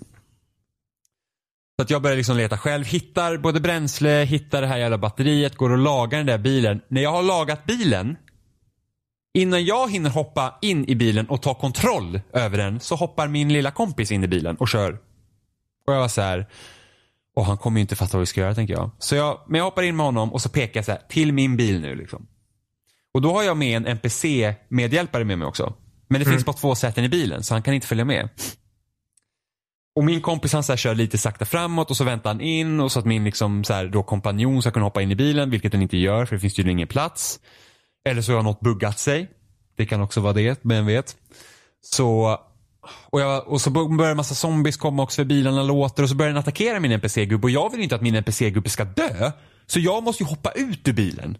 Speaker 2: Så att jag börjar liksom leta själv, hittar både bränsle, hittar det här jävla batteriet, går och lagar den där bilen. När jag har lagat bilen, innan jag hinner hoppa in i bilen och ta kontroll över den så hoppar min lilla kompis in i bilen och kör. Och jag var så här, och han kommer ju inte fatta vad vi ska göra tänker jag. Så jag, men jag hoppar in med honom och så pekar jag så här, till min bil nu liksom. Och då har jag med en NPC-medhjälpare med mig också. Men det mm. finns bara två säten i bilen så han kan inte följa med. Och min kompis han så här, kör lite sakta framåt och så väntar han in och så att min liksom, så här, då kompanjon ska kunna hoppa in i bilen, vilket den inte gör för det finns tydligen ingen plats. Eller så har något buggat sig. Det kan också vara det, vem vet. Så, och, jag, och så börjar en massa zombies komma också för bilarna låter och så börjar den attackera min NPC-gubbe och jag vill inte att min NPC-gubbe ska dö. Så jag måste ju hoppa ut ur bilen.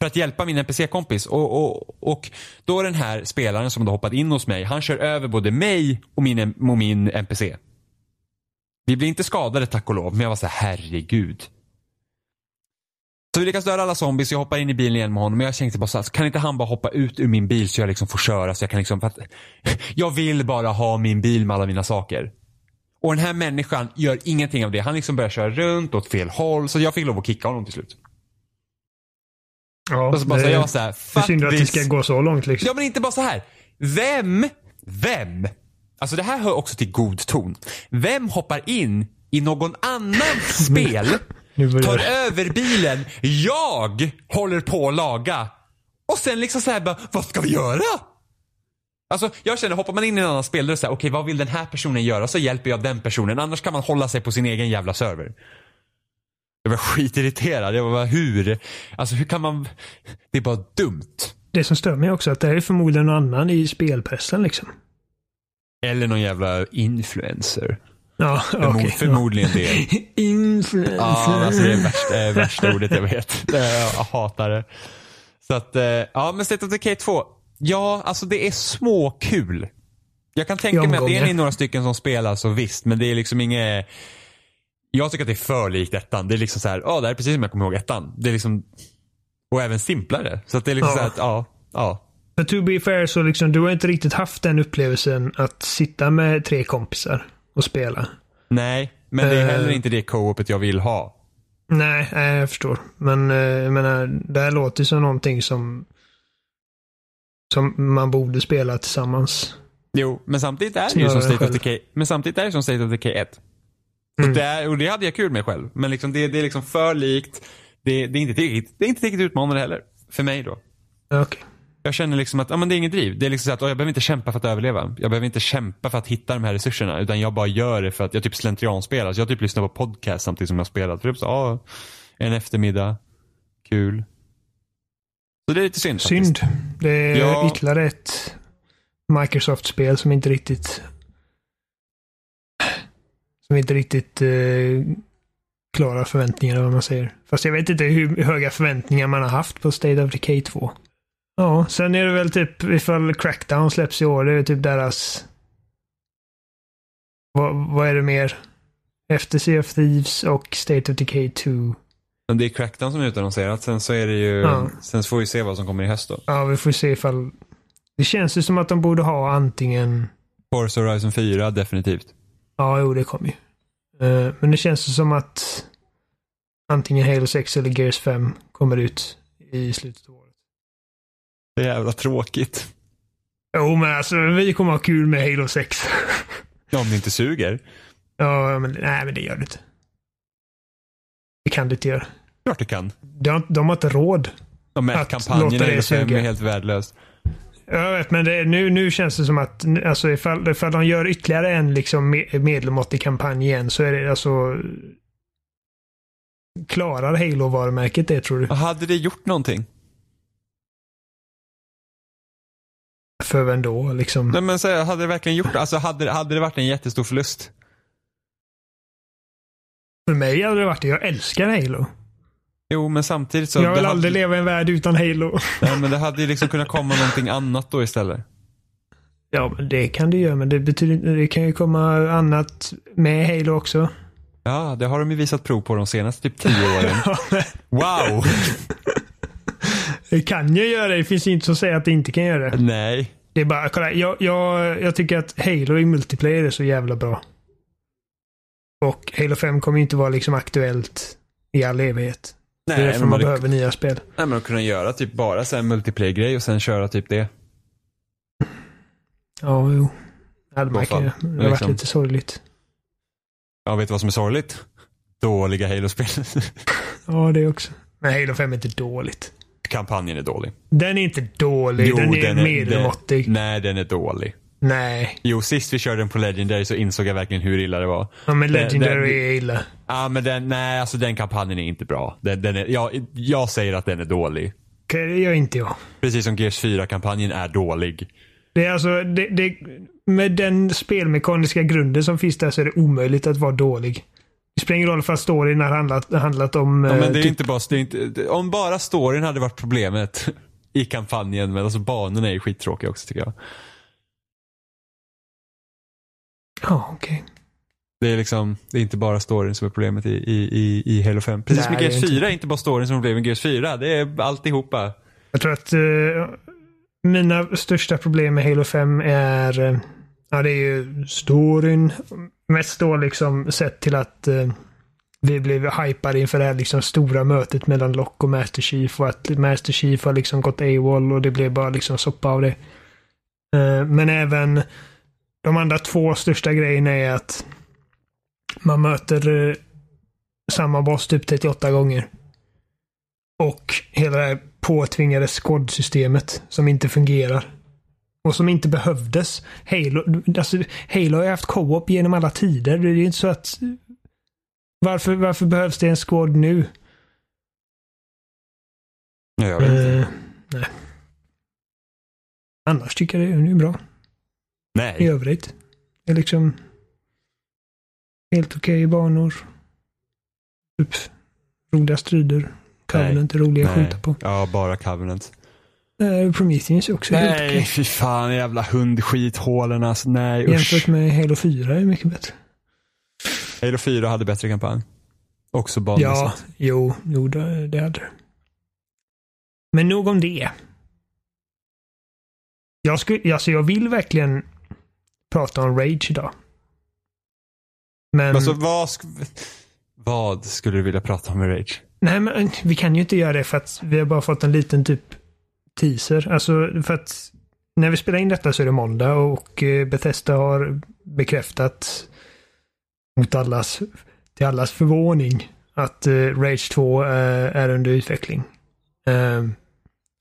Speaker 2: För att hjälpa min NPC-kompis. Och, och, och då den här spelaren som då hoppat in hos mig, han kör över både mig och min, och min NPC. Vi blir inte skadade tack och lov, men jag var så här, herregud. Så vi lyckas döda alla zombies, jag hoppar in i bilen igen med honom. Men jag tänkte bara så här, kan inte han bara hoppa ut ur min bil så jag liksom får köra så jag kan liksom, för att, jag vill bara ha min bil med alla mina saker. Och den här människan gör ingenting av det. Han liksom börjar köra runt åt fel håll så jag fick lov att kicka honom till slut.
Speaker 1: Ja,
Speaker 2: och så bara det, så jag så här,
Speaker 1: det är synd att det ska gå så långt liksom.
Speaker 2: Ja men inte bara så här. Vem, vem, alltså det här hör också till god ton. Vem hoppar in i någon annans spel tar över bilen jag håller på att laga. Och sen liksom så här bara, vad ska vi göra? Alltså jag känner, hoppar man in i en annan spel, då är det så här, okej vad vill den här personen göra? Så hjälper jag den personen. Annars kan man hålla sig på sin egen jävla server. Jag var skitirriterad. Jag var hur? Alltså hur kan man? Det är bara dumt.
Speaker 1: Det som stör mig också är att det är förmodligen någon annan i spelpressen liksom.
Speaker 2: Eller någon jävla influencer.
Speaker 1: Ja,
Speaker 2: Förmo-
Speaker 1: okej.
Speaker 2: Förmodligen det.
Speaker 1: Influencer.
Speaker 2: Ja, alltså det är värsta, värsta ordet jag vet. Jag hatar det. Så att, eh, ja men State of Decay 2. Ja, alltså det är små kul. Jag kan tänka mig att det är några stycken som spelar så visst, men det är liksom inget Jag tycker att det är för likt ettan. Det är liksom så här, ja det här är precis som jag kommer ihåg ettan. Det är liksom Och även simplare. Så att det är liksom
Speaker 1: Ja.
Speaker 2: så här att, ja, ja.
Speaker 1: För to be fair så liksom, du har inte riktigt haft den upplevelsen att sitta med tre kompisar och spela.
Speaker 2: Nej, men det är
Speaker 1: Eh.
Speaker 2: heller inte det co-opet jag vill ha.
Speaker 1: Nej, nej, jag förstår. Men eh, jag menar, det här låter ju som någonting som som man borde spela tillsammans.
Speaker 2: Jo, men samtidigt är det ju som State of. Decay, men samtidigt är det som State of Decay 1.
Speaker 1: Mm.
Speaker 2: Och, det är, och det hade jag kul med själv. Men liksom det, det är liksom för likt. Det, det, är inte tillräckligt, det är inte tillräckligt utmanande heller. För mig då.
Speaker 1: Okej.
Speaker 2: Jag känner liksom att ja, men det är inget driv. Det är liksom så att oh, jag behöver inte kämpa för att överleva. Jag behöver inte kämpa för att hitta de här resurserna. Utan jag bara gör det för att jag typ slentrianspelar. Så jag typ lyssnar på podcast samtidigt som jag spelar. Typ så, ja, en eftermiddag. Kul. Så det är lite synd faktiskt.
Speaker 1: Synd. Det är
Speaker 2: Ja.
Speaker 1: ytterligare ett Microsoft-spel som inte riktigt som inte riktigt eh, klarar förväntningarna vad man säger. Fast jag vet inte hur höga förväntningar man har haft på State of Decay 2. Ja, sen är det väl typ ifall Crackdown släpps i år, det är typ deras... Vad, vad är det mer? Efter Sea of Thieves och State of Decay 2.
Speaker 2: Men det är Crackdown som är utannonserat. Sen så är det ju,
Speaker 1: Ja.
Speaker 2: sen så får vi se vad som kommer i höst då.
Speaker 1: Ja, vi får se ifall... Det känns ju som att de borde ha antingen...
Speaker 2: Forza Horizon 4, definitivt.
Speaker 1: Ja, jo, det kommer ju. Eh, men det känns ju som att antingen Halo 6 eller Gears 5 kommer ut i slutet av året.
Speaker 2: Det är jävla tråkigt.
Speaker 1: Jo, men alltså vi kommer ha kul med Halo 6.
Speaker 2: Ja, om det inte suger.
Speaker 1: ja, men nej, men det gör det inte. Det kan det inte göra.
Speaker 2: Klart det kan.
Speaker 1: De, de har inte råd.
Speaker 2: Och
Speaker 1: Att
Speaker 2: Mätkampanjen
Speaker 1: låta det
Speaker 2: i 5
Speaker 1: suga.
Speaker 2: är helt värdelös.
Speaker 1: Jag vet, men det, nu, nu känns det som att alltså, ifall, ifall de gör ytterligare en liksom, me- medelmåttig kampanj igen så är det alltså... Klarar Halo-varumärket det tror du?
Speaker 2: Hade det gjort någonting?
Speaker 1: För vem då? Liksom?
Speaker 2: Nej men så hade det verkligen gjort Alltså hade, hade det varit en jättestor förlust?
Speaker 1: För mig hade det varit det. Jag älskar Halo.
Speaker 2: Jo men samtidigt så.
Speaker 1: jag vill
Speaker 2: det
Speaker 1: aldrig
Speaker 2: hade,
Speaker 1: leva i en värld utan Halo.
Speaker 2: Nej men det hade ju liksom kunnat komma någonting annat då istället.
Speaker 1: Ja, men det kan det göra. Men det betyder Det kan ju komma annat med Halo också.
Speaker 2: Ja, det har de ju visat prov på de senaste typ tio åren. Wow!
Speaker 1: det kan ju göra det. Det finns inte som säger att det inte kan göra det.
Speaker 2: Nej.
Speaker 1: Det är bara, kolla. Jag, jag, jag tycker att Halo i multiplayer är så jävla bra. Och Halo 5 kommer ju inte vara liksom aktuellt i all evighet. det är
Speaker 2: Nej
Speaker 1: därför man
Speaker 2: man,
Speaker 1: behöver nya spel.
Speaker 2: nej men att kunna göra typ bara så här multiplayer-grej och sen köra typ det.
Speaker 1: Ja, jo. Ja, man
Speaker 2: Så
Speaker 1: kan,
Speaker 2: fall.
Speaker 1: det har varit
Speaker 2: Liksom.
Speaker 1: lite sorgligt.
Speaker 2: Ja, vet du vad som är sorgligt? Dåliga Halo-spel.
Speaker 1: Ja, det också. Men Halo 5 är inte dåligt.
Speaker 2: Kampanjen är dålig.
Speaker 1: Den är inte dålig. den är medelmåttig.
Speaker 2: Den, nej, den är dålig.
Speaker 1: Nej.
Speaker 2: Jo, sist vi körde den på Legendary så insåg jag verkligen hur illa det var.
Speaker 1: Ja, men Legendary
Speaker 2: det-
Speaker 1: är illa.
Speaker 2: Ja, men den, nej, alltså den kampanjen är inte bra. Den, den är, jag, jag säger att den är dålig.
Speaker 1: Okej, det gör inte jag.
Speaker 2: Precis som Gears 4-kampanjen är dålig.
Speaker 1: Det är alltså, det, det, med den spelmekaniska grunden som finns där så är det omöjligt att vara dålig. Det spelar ingen roll för att storyn har handlat, handlat om...
Speaker 2: Ja,
Speaker 1: eh,
Speaker 2: men det är
Speaker 1: typ,
Speaker 2: inte bara, det är inte, om bara storyn hade varit problemet i kampanjen, men alltså banorna är ju skittråkiga också tycker jag.
Speaker 1: Ja, okej.
Speaker 2: Det är liksom, det är inte bara storyn som är problemet i, i, i, i Halo 5. Precis som i
Speaker 1: det är
Speaker 2: Gears
Speaker 1: inte.
Speaker 2: 4 är inte bara storyn som är problemet i Gears 4. Det är alltihopa.
Speaker 1: Jag tror att eh, mina största problem med Halo 5 är ja, det är ju storyn. Mest då liksom sett till att eh, vi blev hypade inför det här liksom stora mötet mellan Lock och Master Chief och att Master Chief har liksom gått AWOL och det blev bara liksom soppa av det. Eh, men även de andra två största grejerna är att Man möter eh, samma boss typ 38 gånger. Och hela det här påtvingade squad-systemet som inte fungerar. Och som inte behövdes. Halo, alltså, Halo har ju haft co-op genom alla tider. Det är ju inte så att... Varför, varför behövs det en squad nu?
Speaker 2: Ja, jag vet inte.
Speaker 1: Eh, nej. Annars tycker jag det är bra. I
Speaker 2: Nej.
Speaker 1: övrigt. Det är liksom helt okej banor. Typ roliga strider. Covenant är roliga att
Speaker 2: Nej.
Speaker 1: skjuta på.
Speaker 2: Ja, bara Covenant.
Speaker 1: Eh, Prometheus är också helt
Speaker 2: Nej,
Speaker 1: okej.
Speaker 2: fy fan jävla hundskithålen alltså. Nej,
Speaker 1: Jämfört
Speaker 2: usch.
Speaker 1: med Halo 4 är mycket bättre.
Speaker 2: Halo 4 hade bättre kampanj. Också
Speaker 1: Ja,
Speaker 2: banmässigt.
Speaker 1: jo, jo det, det hade det. Men nog om det. Jag, skulle, alltså jag vill verkligen prata om Rage idag. Men,
Speaker 2: Alltså vad, sk- vad skulle du vilja prata om med Rage?
Speaker 1: nej, men vi kan ju inte göra det för att vi har bara fått en liten typ teaser. Alltså för att när vi spelar in detta så är det måndag och eh, Bethesda har bekräftat mot allas, till allas förvåning att eh, Rage 2 eh, är under utveckling. Ehm,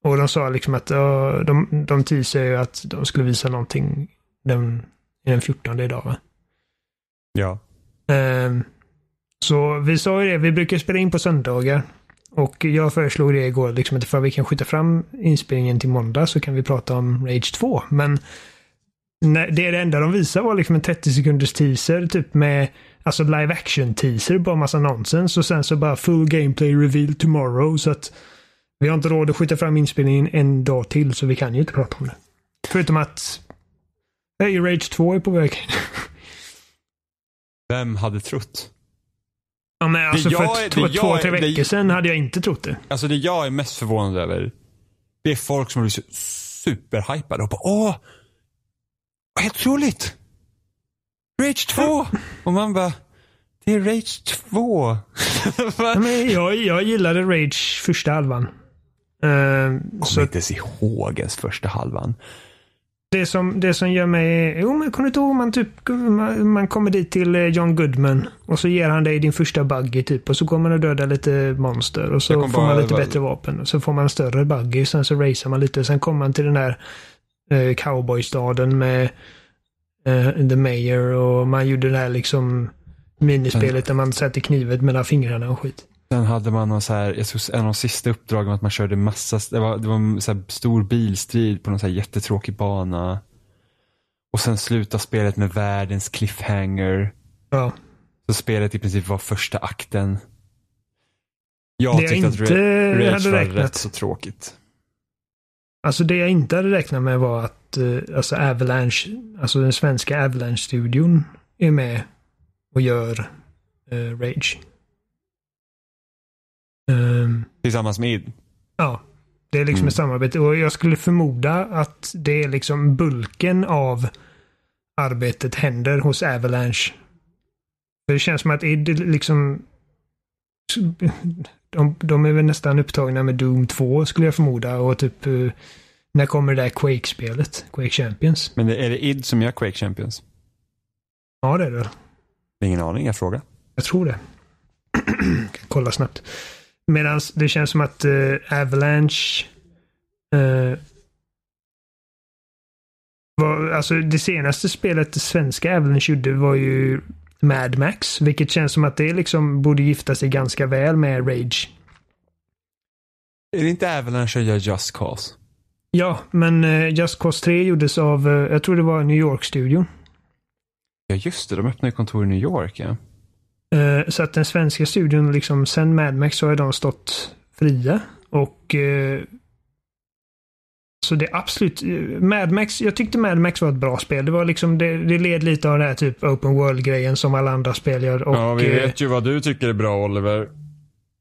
Speaker 1: och de sa liksom att de, de teasar ju att de skulle visa någonting den, den 14 idag va?
Speaker 2: Ja.
Speaker 1: Ehm, så vi sa ju det, vi brukar spela in på söndagar. Och jag föreslog det igår, liksom att ifall vi kan skjuta fram inspelningen till måndag så kan vi prata om Rage 2. Men när, det, det enda de visade var liksom en 30 sekunders teaser, typ med alltså live action teaser, bara massa nonsens. Och sen så bara full gameplay reveal tomorrow. Så att vi har inte råd att skjuta fram inspelningen en dag till, så vi kan ju inte prata om det. Förutom att Hey, Rage 2 är på väg.
Speaker 2: Vem hade trott?
Speaker 1: Ja, men alltså
Speaker 2: Det
Speaker 1: för
Speaker 2: jag
Speaker 1: två,
Speaker 2: det
Speaker 1: två,
Speaker 2: jag är-
Speaker 1: tre
Speaker 2: det-
Speaker 1: veckor sedan hade jag inte trott det.
Speaker 2: Alltså det jag är mest förvånad över, det är folk som blir så superhypade och bara åh, helt otroligt! Rage 2! Och man bara, det är Rage 2.
Speaker 1: Ja, men jag, jag gillade Rage första halvan. Uh,
Speaker 2: Kommer
Speaker 1: så
Speaker 2: inte ens ihåg ens första halvan.
Speaker 1: Det som, det som gör mig... Jo, men kommer du inte ihåg man typ... Man, man kommer dit till eh, John Goodman och så ger han dig din första buggy typ och så kommer man att döda lite monster och så får man lite bättre vapen och så får man en större buggy sen så racear man lite. Sen kommer man till den där uh, cowboystaden med eh, The Mayor och man gjorde det här liksom minispelet där man sätter knivet mellan fingrarna och skit.
Speaker 2: Sen hade man någon så här, jag tror en av de sista uppdragen var att man körde massa, det var, det var en så stor bilstrid på någon så här jättetråkig bana. Och sen slutar spelet med världens cliffhanger.
Speaker 1: Ja.
Speaker 2: Så spelet i princip var första akten. Jag
Speaker 1: Det jag
Speaker 2: tyckte att
Speaker 1: inte
Speaker 2: Ra- Rage
Speaker 1: hade
Speaker 2: var
Speaker 1: räknat.
Speaker 2: rätt så tråkigt.
Speaker 1: Alltså det jag inte hade räknat med var att eh, alltså Avalanche, alltså den svenska Avalanche-studion är med och gör eh, Rage. Ehm,
Speaker 2: Tillsammans med id.
Speaker 1: ja, det är liksom
Speaker 2: Mm.
Speaker 1: ett samarbete och jag skulle förmoda att det är liksom bulken av arbetet händer hos Avalanche. För det känns som att id liksom de, de är väl nästan upptagna med Doom 2 skulle jag förmoda och typ eh, när kommer det där Quake-spelet? Quake Champions?
Speaker 2: Men är det id som gör Quake Champions?
Speaker 1: Ja, det är det.
Speaker 2: Ingen aning, jag frågar.
Speaker 1: Jag tror det. kan kolla snabbt. Medan det känns som att eh, Avalanche eh, var, alltså det senaste spelet det svenska Avalanche gjorde var ju Mad Max, vilket känns som att det liksom borde gifta sig ganska väl med Rage.
Speaker 2: Är det inte Avalanche som gör Just Cause?
Speaker 1: Ja, men eh, Just Cause 3 gjordes av, jag tror det var New York-studion.
Speaker 2: Ja just det, de öppnar ju kontor i New York ja.
Speaker 1: Eh, Så att den svenska studion, liksom sen Mad Max så har de stått fria. Och eh, så det är absolut, eh, Mad Max, jag tyckte Mad Max var ett bra spel. Det var liksom, det, det led lite av den här typ open world-grejen som alla andra spel gör. Och, eh,
Speaker 2: ju vad du tycker är bra Oliver.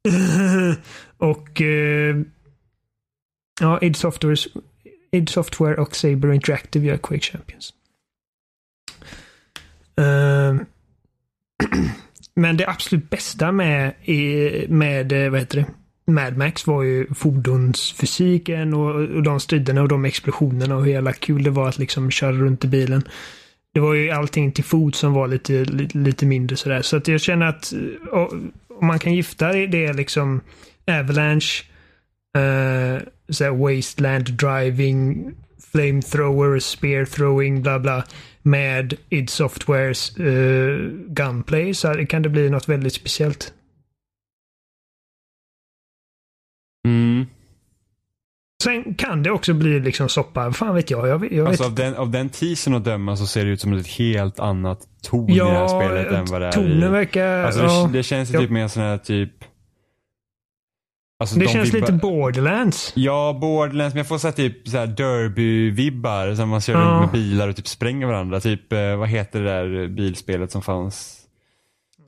Speaker 1: och eh, ja, id Software, id Software och Saber Interactive gör Quake Champions. men det absolut bästa med, med eh, vad heter det? Mad Max var ju fordonsfysiken och, och de striderna och de explosionerna och hur jävla kul det var att liksom köra runt i bilen. det var ju allting till fot som var lite, lite, lite mindre sådär. Så att jag känner att eh, om man kan gifta det liksom Avalanche, uh, så wasteland driving, flamethrower, spear throwing, bla bla med id Softwares uh, gunplay så kan det bli något väldigt speciellt.
Speaker 2: Mm.
Speaker 1: Sen kan det också bli liksom soppa. Fan vet jag. jag, jag
Speaker 2: alltså
Speaker 1: vet.
Speaker 2: Av, den, av den teasern att döma så ser det ut som ett helt annat ton ja, i det här spelet än vad det är
Speaker 1: tonen
Speaker 2: i.
Speaker 1: verkar...
Speaker 2: Alltså
Speaker 1: ja,
Speaker 2: det, det känns ju typ mer sån här typ...
Speaker 1: Alltså det de känns lite borderlands.
Speaker 2: Ja, borderlands. Men jag får så här, typ så här derby-vibbar. Som man kör ja. runt med bilar och typ spränger varandra. Typ, eh, vad heter det där bilspelet som fanns?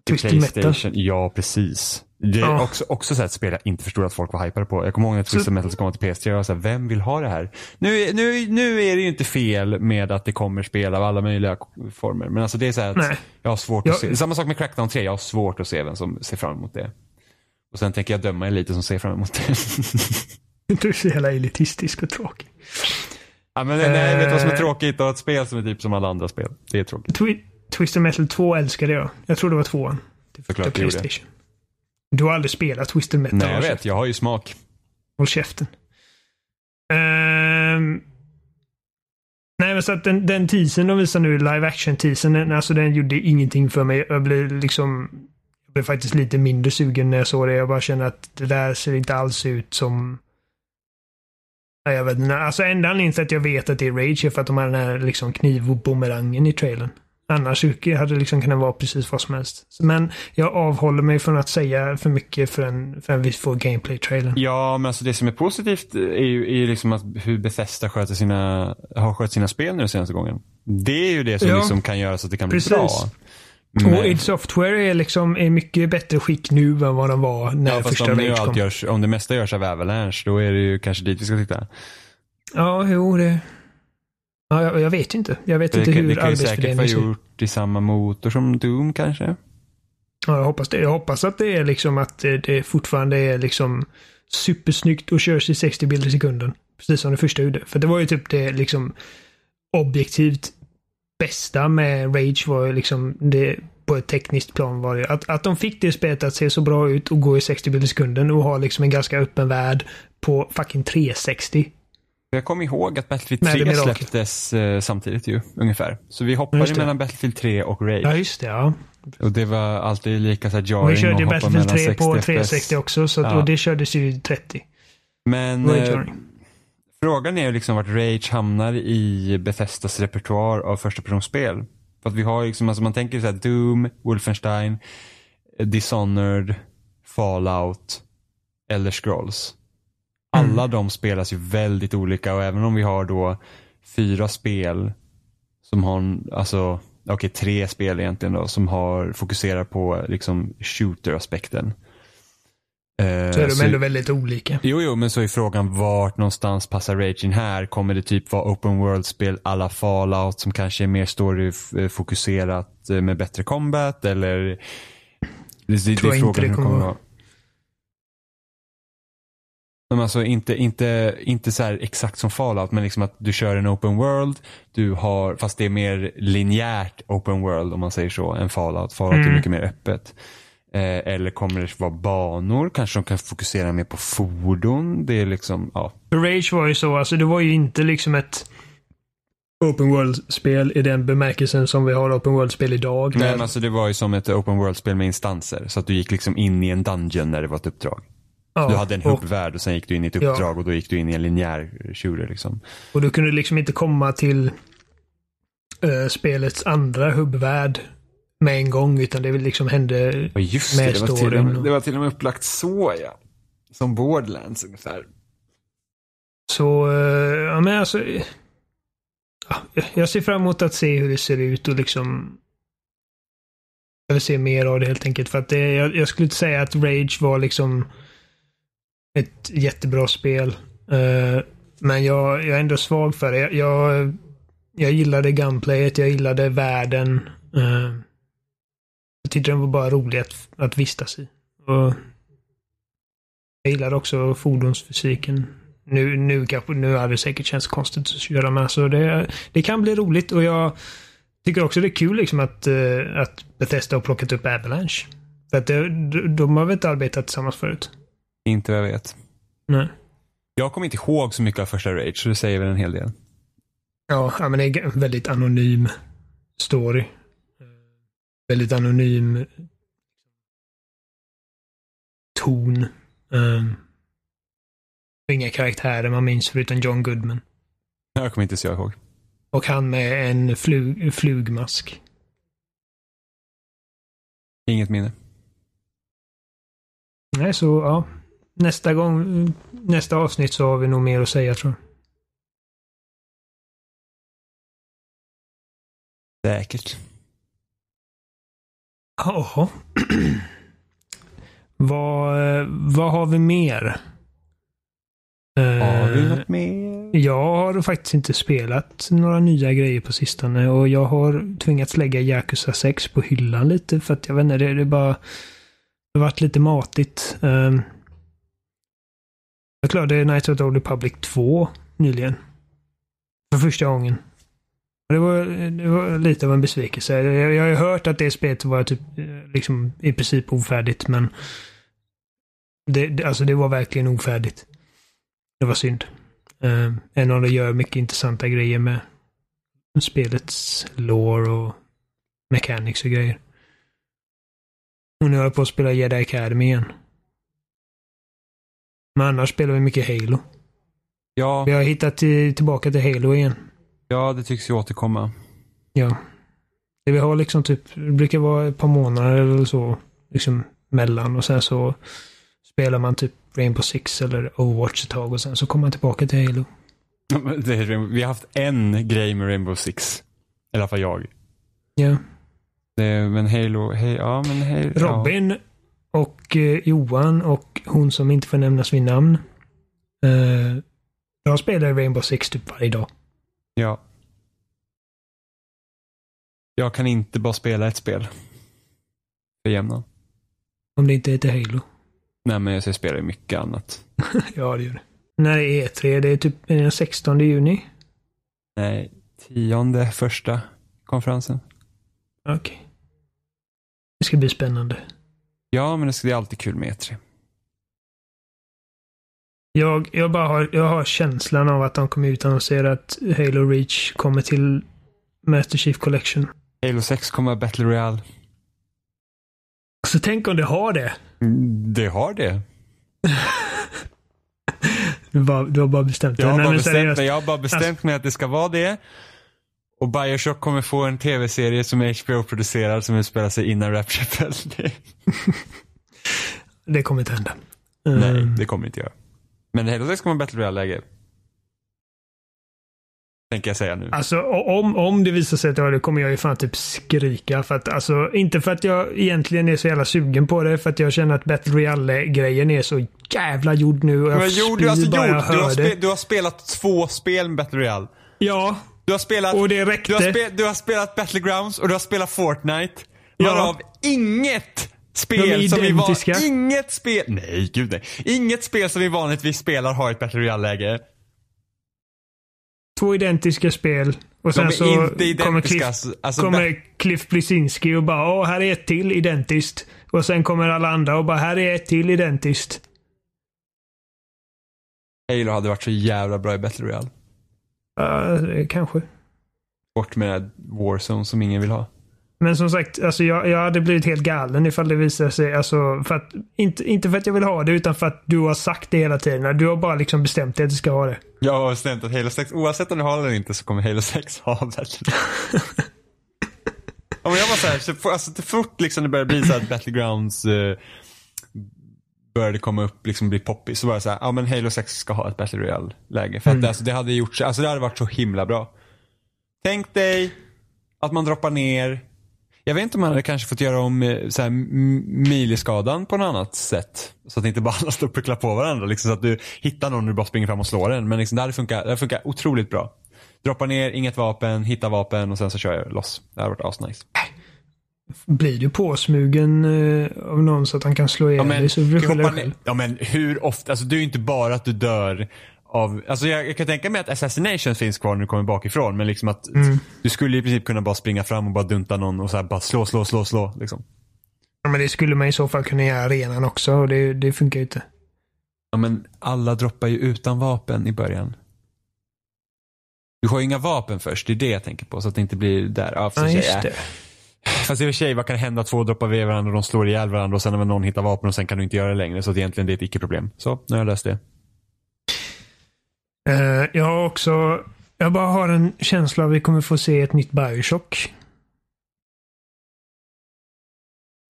Speaker 1: Twisted Metal.
Speaker 2: Ja, precis. Det är ja. också, också så ett spel jag inte förstod att folk var hypade på. Jag kommer ihåg när Twisted Metal kom till PS3 och jag sa vem vill ha det här? Nu, nu, nu är det ju inte fel med att det kommer spel av alla möjliga former. Men alltså det är så att Nej. jag har svårt jag... att se. Samma sak med Crackdown 3. Jag har svårt att se vem som ser fram emot det. Och sen tänker jag döma en lite som ser fram emot det.
Speaker 1: du är så jävla elitistisk och tråkig.
Speaker 2: Ja, men, nej, vet vad som är eh. tråkigt och ett spel som är typ som alla andra spel. Det är tråkigt.
Speaker 1: Twi Twisted Metal 2 älskade jag. Jag tror det var tvåan.
Speaker 2: Såklart du gjorde.
Speaker 1: Du har aldrig spelat Twisted Metal?
Speaker 2: Nej, jag vet. Jag har ju smak.
Speaker 1: Håll käften. Um, nej, men så att den, den teasern de visar nu, live action teasern, alltså den gjorde ingenting för mig. Jag blev liksom blev faktiskt lite mindre sugen när jag såg det. Jag bara känner att det där ser inte alls ut som Nej, jag vet inte. Alltså enda anledningen till att jag vet att det är Rage är för att de har den här liksom kniv och bumerangen i trailern. Annars hade det liksom kunnat vara precis vad som helst. Men jag avhåller mig från att säga för mycket förrän, förrän vi får gameplay-trailern.
Speaker 2: Ja, men alltså det som är positivt är ju, är ju liksom att hur Bethesda sköter sina, har skött sina spel nu den senaste gången. Det är ju det som ja, liksom kan göra så att det kan bli bra.
Speaker 1: Men... Och id Software är liksom i mycket bättre skick nu än vad de var när ja, första
Speaker 2: om
Speaker 1: Rage kom.
Speaker 2: Görs, om det mesta görs av Avalanche, då är det ju kanske dit vi ska titta.
Speaker 1: Ja, jo det... Ja, jag, jag vet inte. Jag vet
Speaker 2: det,
Speaker 1: inte hur
Speaker 2: arbetsfördelningen ser ut. Det kan ju säkert vara gjort i samma motor som Doom kanske.
Speaker 1: Ja, jag hoppas det. Jag hoppas att det är liksom att det, det fortfarande är liksom supersnyggt och körs i 60 bilder i sekunden. Precis som det första gjorde. För det var ju typ det liksom objektivt bästa med Rage var ju liksom det på ett tekniskt plan var det att, att de fick det spelet att se så bra ut och gå i 60 bilder i sekunden och ha liksom en ganska öppen värld på fucking 360.
Speaker 2: Jag kommer ihåg att Battlefield 3 släpptes eh, samtidigt ju, ungefär. Så vi hoppade mellan Battlefield 3 och Rage.
Speaker 1: Ja, just det. Ja.
Speaker 2: Och det var alltid lika så här jarring
Speaker 1: Vi körde ju Battlefield 3 på 360 också, så att, ja. och det kördes ju 30.
Speaker 2: Men eh, frågan är liksom vart Rage hamnar i Bethesdas repertoar av första personspel. För att vi har liksom, alltså man tänker så här Doom, Wolfenstein, Dishonored, Fallout, Elder Scrolls. Alla mm. de spelas ju väldigt olika och även om vi har då fyra spel som har, alltså, okej okay, tre spel egentligen då, som har fokuserar på liksom shooter-aspekten.
Speaker 1: Så är de så, ändå väldigt olika.
Speaker 2: Jo, jo, men så är frågan vart någonstans passar Rage in här? Kommer det typ vara open world-spel alla Fallout som kanske är mer story-fokuserat eh, med bättre combat eller? Det, det,
Speaker 1: Tror det är frågan inte det kommer vara.
Speaker 2: Men alltså inte, inte, inte så exakt som Fallout men liksom att du kör en open world, du har, fast det är mer linjärt open world om man säger så än Fallout. Fallout mm. är mycket mer öppet. Eh, eller kommer det vara banor? Kanske de kan fokusera mer på fordon? Det är liksom, ja.
Speaker 1: Rage var ju så, alltså det var ju inte liksom ett open world-spel i den bemärkelsen som vi har open world-spel idag.
Speaker 2: Nej, men alltså det var ju som ett open world-spel med instanser. Så att du gick liksom in i en dungeon när det var ett uppdrag. Ja, du hade en hubbvärld och sen gick du in i ett uppdrag ja. och då gick du in i en linjär shooter. Liksom.
Speaker 1: Och du kunde liksom inte komma till uh, spelets andra hubbvärld med en gång utan det liksom hände
Speaker 2: ja, just med det, det var, till och med, det var till och med upplagt så ja. Som Borderlands ungefär.
Speaker 1: Så, uh, ja men alltså. Ja, jag ser fram emot att se hur det ser ut och liksom jag vill se mer av det helt enkelt. För att det, jag, jag skulle inte säga att Rage var liksom ett jättebra spel. Uh, men jag, jag är ändå svag för det. Jag, jag, jag gillade gunplayet, jag gillade världen. Uh, jag tyckte den var bara rolig att, att vistas i. Och jag gillade också fordonsfysiken. Nu, nu, kanske, nu hade det säkert känts konstigt att köra med, så det, det kan bli roligt och jag tycker också det är kul liksom att, uh, att Bethesda har plockat upp Avalanche. För att det, de, har väl inte arbetat tillsammans förut?
Speaker 2: Inte vad jag vet.
Speaker 1: Nej.
Speaker 2: Jag kommer inte ihåg så mycket av första Rage, så det säger väl en hel del.
Speaker 1: Ja men det är en väldigt anonym story. Väldigt anonym ton. Um, inga karaktärer man minns förutom John Goodman.
Speaker 2: Jag kommer inte jag ihåg.
Speaker 1: Och han med en flug, flugmask.
Speaker 2: Inget minne.
Speaker 1: Nej, så ja. Nästa gång, nästa avsnitt så har vi nog mer att säga tror jag.
Speaker 2: Säkert.
Speaker 1: Jaha. vad, vad har vi mer?
Speaker 2: Har vi
Speaker 1: Eh,
Speaker 2: något mer?
Speaker 1: Jag har faktiskt inte spelat några nya grejer på sistone och jag har tvingats lägga Yakuza 6 på hyllan lite för att jag vet inte, det, det bara... Det har varit lite matigt. Um, jag klarade Night of the Old Republic 2 nyligen. För första gången. Det var, det var lite av en besvikelse. Jag, jag har ju hört att det spelet var typ eh, liksom i princip ofärdigt men det, alltså det var verkligen ofärdigt. Det var synd. Uh, än om det gör mycket intressanta grejer med spelets lore och mechanics och grejer. Och nu har jag på att spela Jedi Academy igen. Men annars spelar vi mycket Halo.
Speaker 2: Ja,
Speaker 1: Vi har hittat till, tillbaka till Halo igen.
Speaker 2: Ja, det tycks ju återkomma.
Speaker 1: Ja. Det vi har liksom typ, det brukar vara ett par månader eller så, liksom mellan och sen så spelar man typ Rainbow Six eller Overwatch ett tag och sen så kommer man tillbaka till Halo.
Speaker 2: Vi har haft en grej med Rainbow Six. I alla fall jag.
Speaker 1: Ja.
Speaker 2: Det, men Halo, hej, ja men hej, ja.
Speaker 1: Robin och eh, Johan och hon som inte får nämnas vid namn. Eh, jag spelar Rainbow Six typ varje dag.
Speaker 2: Ja. Jag kan inte bara spela ett spel. För jämnan.
Speaker 1: Om det inte heter Halo.
Speaker 2: Nej men jag spelar ju mycket annat.
Speaker 1: ja, det gör det. När är E3, det är typ den 16 juni.
Speaker 2: Nej, tionde första konferensen.
Speaker 1: Okej. Det ska bli spännande.
Speaker 2: Ja, men det ska- det är alltid kul med E E3.
Speaker 1: Jag, jag bara har, jag har känslan av att de kommer utannonsera att Halo Reach kommer till Master Chief Collection.
Speaker 2: Halo 6 kommer Battle Royale.
Speaker 1: Så tänk om det har det.
Speaker 2: Mm, Det har det.
Speaker 1: Du, bara, du har bara bestämt det.
Speaker 2: Jag har,
Speaker 1: Nej,
Speaker 2: bara
Speaker 1: men
Speaker 2: bestämt, mig, jag har bara bestämt mig att det ska vara det. Och Bioshock kommer få en tv-serie som är HBO-producerad som utspelar sig innan Rapture.
Speaker 1: Det kommer inte hända.
Speaker 2: Nej,
Speaker 1: Mm.
Speaker 2: det kommer inte göra. Men Halo 6 kommer Battle Royale-läge. Tänker jag säga nu.
Speaker 1: Alltså om, om det visar sig att jag har det kommer jag ju fan typ skrika. För att, alltså, inte för att jag egentligen är så jävla sugen på det. För att jag känner att Battle Royale-grejen är så jävla gjord nu. Och jag
Speaker 2: Men jo, du, alltså,
Speaker 1: jag
Speaker 2: du, har spe, du har spelat två spel med Battle Royale.
Speaker 1: Ja,
Speaker 2: Du har spelat,
Speaker 1: och det räckte.
Speaker 2: du har, spe, du har spelat Battlegrounds och du har spelat Fortnite.
Speaker 1: Ja.
Speaker 2: Varav inget
Speaker 1: De
Speaker 2: spel som vi var. Inget spel, nej gud nej. Inget spel som vi vanligtvis spelar har ett Battle Royale-läge.
Speaker 1: Två identiska spel. Och sen så kommer. Cliff,
Speaker 2: alltså, alltså,
Speaker 1: kommer Cliff Bleszinski och bara åh, här är ett till identiskt. Och sen kommer alla andra och bara här är ett till identiskt.
Speaker 2: Halo hade varit så jävla bra i Battle Royale.
Speaker 1: Uh, kanske.
Speaker 2: Bort med Warzone som ingen vill ha.
Speaker 1: Men som sagt, alltså jag, jag hade blivit helt galen ifall det visade sig. Alltså, för att, inte, inte för att jag vill ha det, utan för att du har sagt det hela tiden. Du har bara liksom bestämt dig att du ska ha det.
Speaker 2: Jag har bestämt att Halo 6, oavsett om du har det eller inte så kommer Halo 6 ha Ja, men jag var så här, så, alltså, så fort liksom det började bli så att Battlegrounds eh, började komma upp, liksom bli poppis, så var det så här, ja men Halo 6 ska ha ett Battle Royale-läge. För att
Speaker 1: Mm.
Speaker 2: alltså, det hade gjort, alltså det hade varit så himla bra. Tänk dig att man droppar ner, jag vet inte om man hade kanske fått göra om eh, så här, miliskadan på något annat sätt. Så att inte bara alla står och pucklar på varandra. Liksom, så att du hittar någon du bara springer fram och slår den. Men liksom, det hade funkat, det hade funkat otroligt bra. Droppa ner, inget vapen, hitta vapen och sen så kör jag loss. Det hade varit asnice.
Speaker 1: Blir du påsmugen uh, av någon så att han kan slå ihjäl
Speaker 2: Ja men,
Speaker 1: dig så får du skylla dig själv.
Speaker 2: ja men hur ofta, alltså det är ju inte bara att du dör av, alltså jag, jag kan tänka mig att Assassination finns kvar när du kommer bakifrån men liksom att
Speaker 1: Mm.
Speaker 2: du skulle i princip kunna bara springa fram och bara dunta någon och så här bara slå, slå, slå, slå liksom.
Speaker 1: Ja, men det skulle man i så fall kunna göra i arenan också och det, det funkar ju inte.
Speaker 2: Ja men alla droppar ju utan vapen i början. Du har ju inga vapen först, det är det jag tänker på så att det inte blir där. Ja,
Speaker 1: Ja, just
Speaker 2: äh.
Speaker 1: det.
Speaker 2: Fast i och för sig, vad kan hända? Två droppar vid varandra och de slår ihjäl varandra och sen när någon hittar vapen och sen kan du inte göra det längre. Så att egentligen det är ett icke-problem. Så, nu har jag löst det.
Speaker 1: Eh, jag har också, jag bara har en känsla av att vi kommer få se ett nytt Bioshock.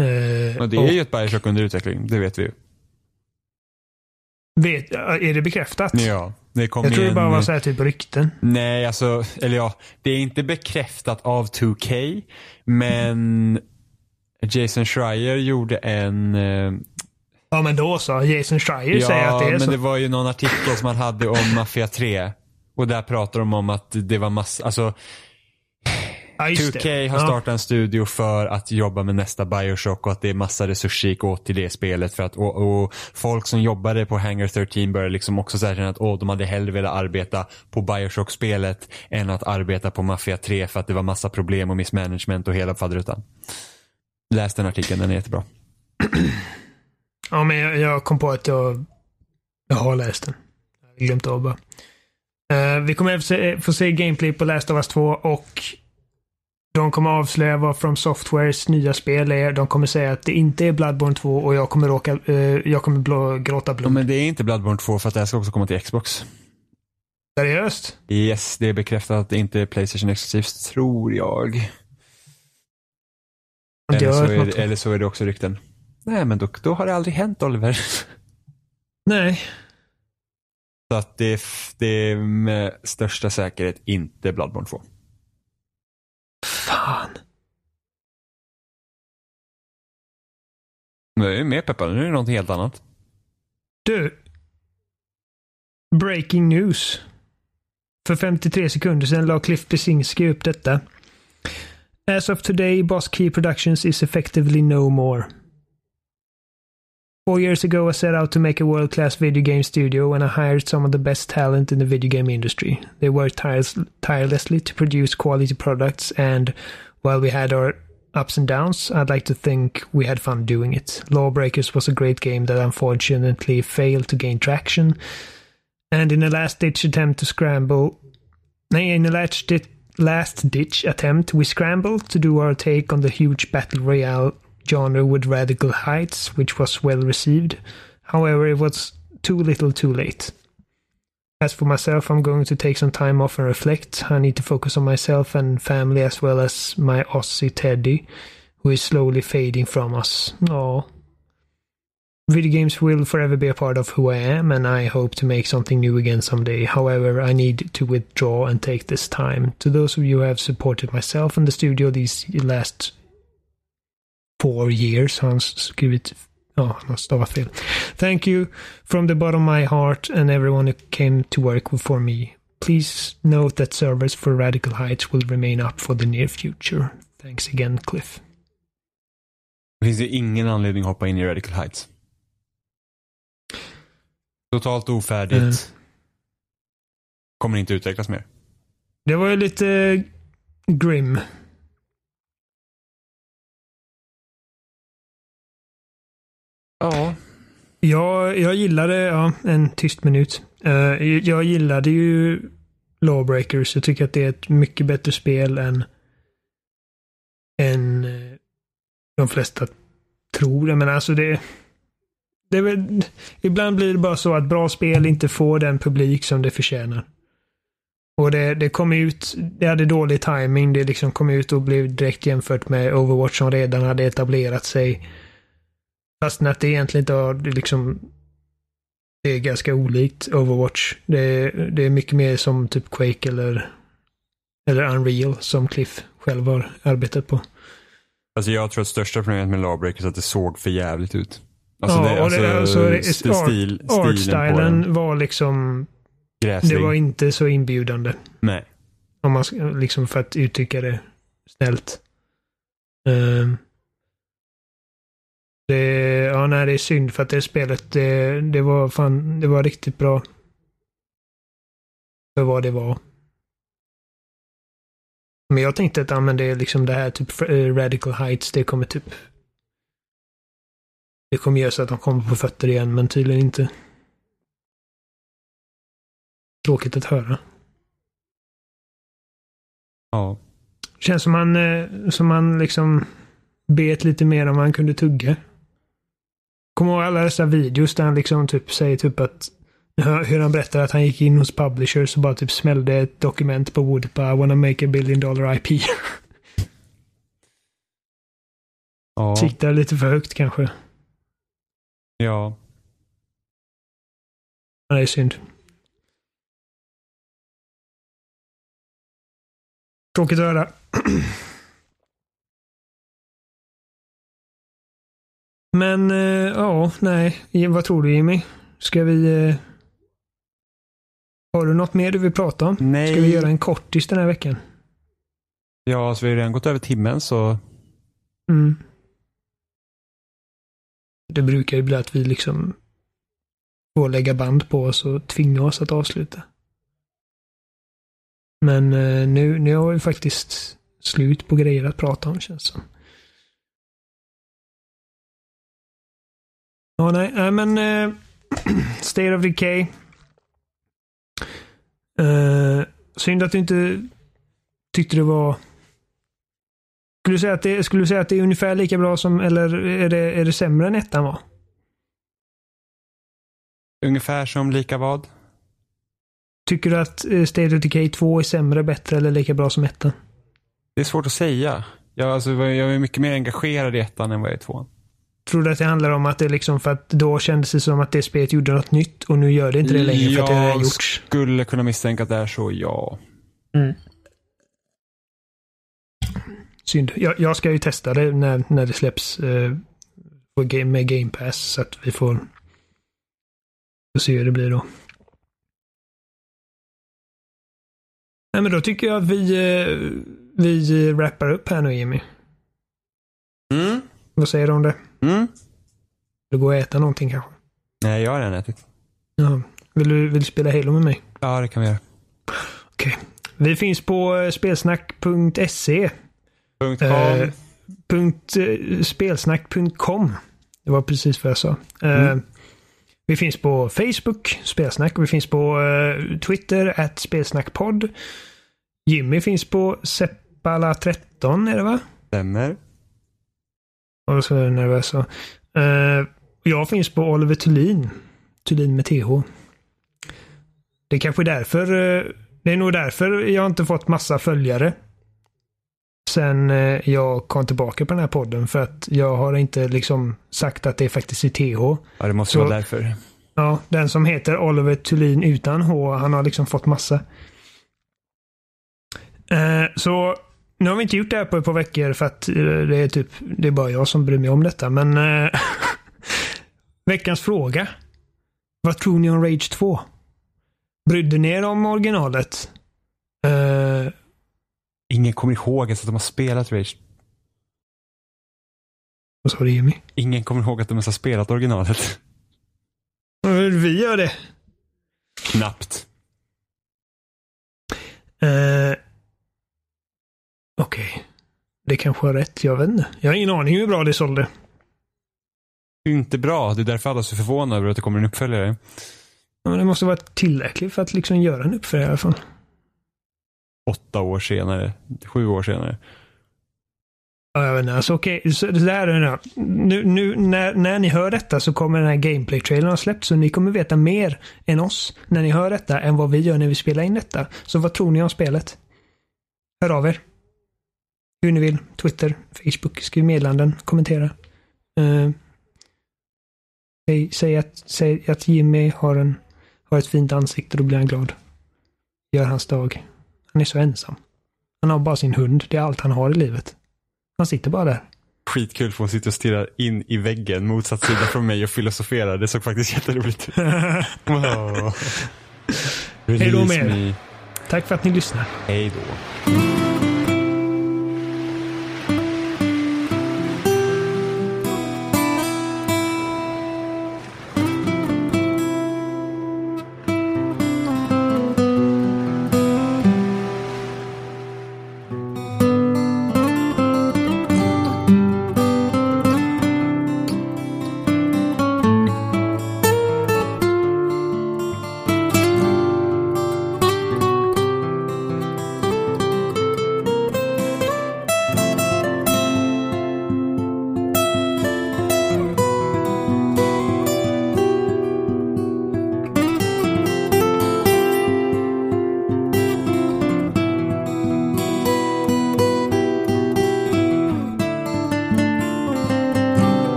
Speaker 1: Eh,
Speaker 2: Och det är ju ett Bioshock under utveckling, det vet vi ju.
Speaker 1: vet, är det bekräftat?
Speaker 2: Ja, det kom
Speaker 1: jag tror det bara var så här typ rykten.
Speaker 2: Nej, alltså, eller ja, det är inte bekräftat av 2K, men Jason Schreier gjorde en eh,
Speaker 1: Ja men då så. Jason Schreier säger att det är
Speaker 2: men
Speaker 1: så.
Speaker 2: det var ju någon artikel som han hade om Mafia 3. Och där pratar de om att det var massa, alltså
Speaker 1: ja, just
Speaker 2: 2K
Speaker 1: det.
Speaker 2: har
Speaker 1: Ja.
Speaker 2: startat en studio för att jobba med nästa Bioshock och att det är massa resurser gick åt till det spelet. För att, och, och folk som jobbade på Hangar 13 började liksom också känna att åh, de hade hellre velat arbeta på Bioshock-spelet än att arbeta på Mafia 3 för att det var massa problem och missmanagement och hela faderutan. Läs den artikeln, den är jättebra.
Speaker 1: Ja men jag, jag kom på att jag, jag har läst den. Jag har glömt av bara. Eh, vi kommer även se, få se gameplay på Last of Us 2 och de kommer avslöja vad From Softwares nya spel är. De kommer säga att det inte är Bloodborne 2 och jag kommer, råka, eh, jag kommer blå, gråta
Speaker 2: Ja,
Speaker 1: blod.
Speaker 2: men det är inte Bloodborne 2 för att det här ska också komma till Xbox.
Speaker 1: Seriöst?
Speaker 2: Yes, det är bekräftat att det inte är Playstation exklusivt, tror jag. Eller så, är eller så är det också rykten. Nej, men då, då har det aldrig hänt Oliver.
Speaker 1: Nej.
Speaker 2: Så att det, det är med största säkerhet inte Bloodborne 2.
Speaker 1: Fan.
Speaker 2: Nu är jag mer peppad, nu är det något helt annat.
Speaker 1: Du. Breaking news. För 53 sekunder sedan la Cliff Besinski upp detta. As of today, Boss Key Productions is effectively no more. Four years ago, I set out to make a world class video game studio and I hired some of the best talent in the video game industry. They worked tirelessly to produce quality products, and while we had our ups and downs, I'd like to think we had fun doing it. Lawbreakers was a great game that unfortunately failed to gain traction, and in a last ditch attempt to scramble, nay, in a last ditch attempt, we scrambled to do our take on the huge battle royale genre with Radical Heights, which was well received. However, it was too little too late. As for myself, I'm going to take some time off and reflect. I need to focus on myself and family as well as my Aussie Teddy, who is slowly fading from us. Oh. Video games will forever be a part of who I am, and I hope to make something new again someday. However, I need to withdraw and take this time. To those of you who have supported myself and the studio these last four years, han skrivit Ja, han har stavat fel. Thank you from the bottom of my heart and everyone who came to work for me. Please note that servers for Radical Heights will remain up for the near future. Thanks again, Cliff.
Speaker 2: Det finns ju ingen anledning att hoppa in i Radical Heights. Totalt ofärdigt.
Speaker 1: Mm.
Speaker 2: Kommer inte utvecklas mer.
Speaker 1: Det var ju lite grim.
Speaker 2: Ja.
Speaker 1: Jag, jag gillade, ja, en tyst minut. Uh, jag gillade ju Lawbreakers. Jag tycker att det är ett mycket bättre spel än, än eh, de flesta tror. Men alltså det, det är väl, ibland blir det bara så att bra spel inte får den publik som det förtjänar. Och det, det kom ut, det hade dålig timing. Det liksom kom ut och blev direkt jämfört med Overwatch som redan hade etablerat sig. Fastän att det egentligen inte har det liksom det är ganska olikt Overwatch. Det är, det är mycket mer som typ Quake eller eller Unreal som Cliff själv har arbetat på.
Speaker 2: Alltså jag tror att största problemet med Lawbreakers är att det såg för jävligt ut. Alltså
Speaker 1: ja,
Speaker 2: det,
Speaker 1: det, alltså, det, art,
Speaker 2: stil, stilen på
Speaker 1: artstylen var liksom,
Speaker 2: Gräslig.
Speaker 1: det var inte så inbjudande.
Speaker 2: Nej.
Speaker 1: Om man liksom för att uttrycka det snällt. Ehm. Det, ja, nej, det är synd för att det spelet, det, det var fan, det var riktigt bra. för vad det var. Men jag tänkte att ja, men det är liksom det här typ eh, Radical Heights, det kommer typ det kommer göra så att de kommer på fötter igen, men tydligen inte. Tråkigt att höra.
Speaker 2: Ja.
Speaker 1: Känns som man, eh, som man liksom bet lite mer om man kunde tugga. Kommer ihåg alla dessa videos där han liksom typ säger typ att hur han berättar att han gick in hos publishers och bara typ smällde ett dokument på bordet bara I wanna make a billion dollar IP.
Speaker 2: Ja.
Speaker 1: Siktar lite för högt kanske.
Speaker 2: ja.
Speaker 1: Ja, det är synd. Tråkigt att höra. Men, eh, ja, nej. Vad tror du Jimmy? Ska vi... Eh... Har du något mer du vill prata om?
Speaker 2: Nej.
Speaker 1: Ska vi göra en kortis den här veckan?
Speaker 2: Ja, så vi har redan gått över timmen så
Speaker 1: Mm. Det brukar ju bli att vi liksom får lägga band på oss och tvinga oss att avsluta. Men eh, nu, nu har vi faktiskt slut på grejer att prata om känns det som. Ja, nej, nej men eh, State of Decay. Eh, synd att du inte tyckte det var skulle du säga att det, skulle du säga att det är ungefär lika bra som, eller är det, är det sämre än ettan var?
Speaker 2: ungefär som lika vad?
Speaker 1: Tycker du att eh, State of Decay 2 är sämre, bättre eller lika bra som ettan?
Speaker 2: Det är svårt att säga. Jag, alltså, jag är mycket mer engagerad i ettan än vad jag är i tvåan.
Speaker 1: Tror du att det handlar om att det liksom för att då kändes det som att det spelet gjorde något nytt och nu gör det inte det längre för att det har
Speaker 2: Jag
Speaker 1: gjorts?
Speaker 2: skulle kunna misstänka att det är så, ja.
Speaker 1: Synd. Jag, jag ska ju testa det när, när det släpps eh, med Game Pass så att vi får, får se hur det blir då. Nej men då tycker jag att vi, eh, vi wrappar upp här nu Jimmy.
Speaker 2: Mm.
Speaker 1: Vad säger du om det?
Speaker 2: Mm.
Speaker 1: Du går och äta någonting kanske?
Speaker 2: Nej, jag har redan ätit.
Speaker 1: Ja. Vill du, vill du spela Halo med mig?
Speaker 2: Ja, det kan vi göra.
Speaker 1: Okej. Vi finns på eh, spelsnack.se.
Speaker 2: Punkt.
Speaker 1: Eh, punkt, eh, spelsnack.com. Det var precis vad jag sa. Eh,
Speaker 2: Mm.
Speaker 1: Vi finns på Facebook, Spelsnack. Vi finns på eh, Twitter, at spelsnackpodd. Jimmy finns på Seppala13, är det va?
Speaker 2: Stämmer.
Speaker 1: Och så är jag nervös. Eh, jag finns på Oliver Thulin. Thulin med TH. Det är kanske är därför. eh, det är nog därför jag inte fått massa följare. Sen eh, jag kom tillbaka på den här podden. För att jag har inte liksom sagt att det är faktiskt är TH.
Speaker 2: Ja, det måste
Speaker 1: Så-
Speaker 2: vara därför.
Speaker 1: Ja, den som heter Oliver Thulin utan H, han har liksom fått massa. Eh, så nu har vi inte gjort det här på ett par veckor för att eh, det är typ, det är bara jag som bryr mig om detta. Men eh, veckans fråga. Vad tror ni om Rage 2? Brydde ni er om originalet? Eh,
Speaker 2: Ingen kommer ihåg ens att de har spelat Rage.
Speaker 1: vad sa du Jimmy?
Speaker 2: Ingen kommer ihåg att de ens har spelat originalet.
Speaker 1: Vi gör det.
Speaker 2: Knappt.
Speaker 1: Okej. Det kanske har rätt. Jag vet inte. Jag har ingen aning hur bra det sålde.
Speaker 2: Det är inte bra. Det är därför alla är så förvånade över att det kommer en uppföljare.
Speaker 1: Ja, men det måste vara tillräckligt för att liksom göra en uppföljare i alla fall.
Speaker 2: Åtta år senare. Sju år senare.
Speaker 1: Ja, jag vet inte. Alltså okej, så det där är det. Nu, nu när, när ni hör detta så kommer den här gameplay-trailern ha släppts. Så ni kommer veta mer än oss när ni hör detta än vad vi gör när vi spelar in detta. Så vad tror ni om spelet? Hör av er. Hur ni vill. Twitter, Facebook, skriv meddelanden, kommentera. Eh, säg, säg, att, säg att Jimmy har, en, har ett fint ansikte, då blir han glad. Gör hans dag. Han är så ensam. Han har bara sin hund. Det är allt han har i livet. Han sitter bara där.
Speaker 2: Skitkul för hon sitter och stirrar in i väggen motsatt sida från mig och filosoferar. Det såg faktiskt jätteroligt ut. Wow.
Speaker 1: Hej då med er. Tack för att ni lyssnar.
Speaker 2: Hej då.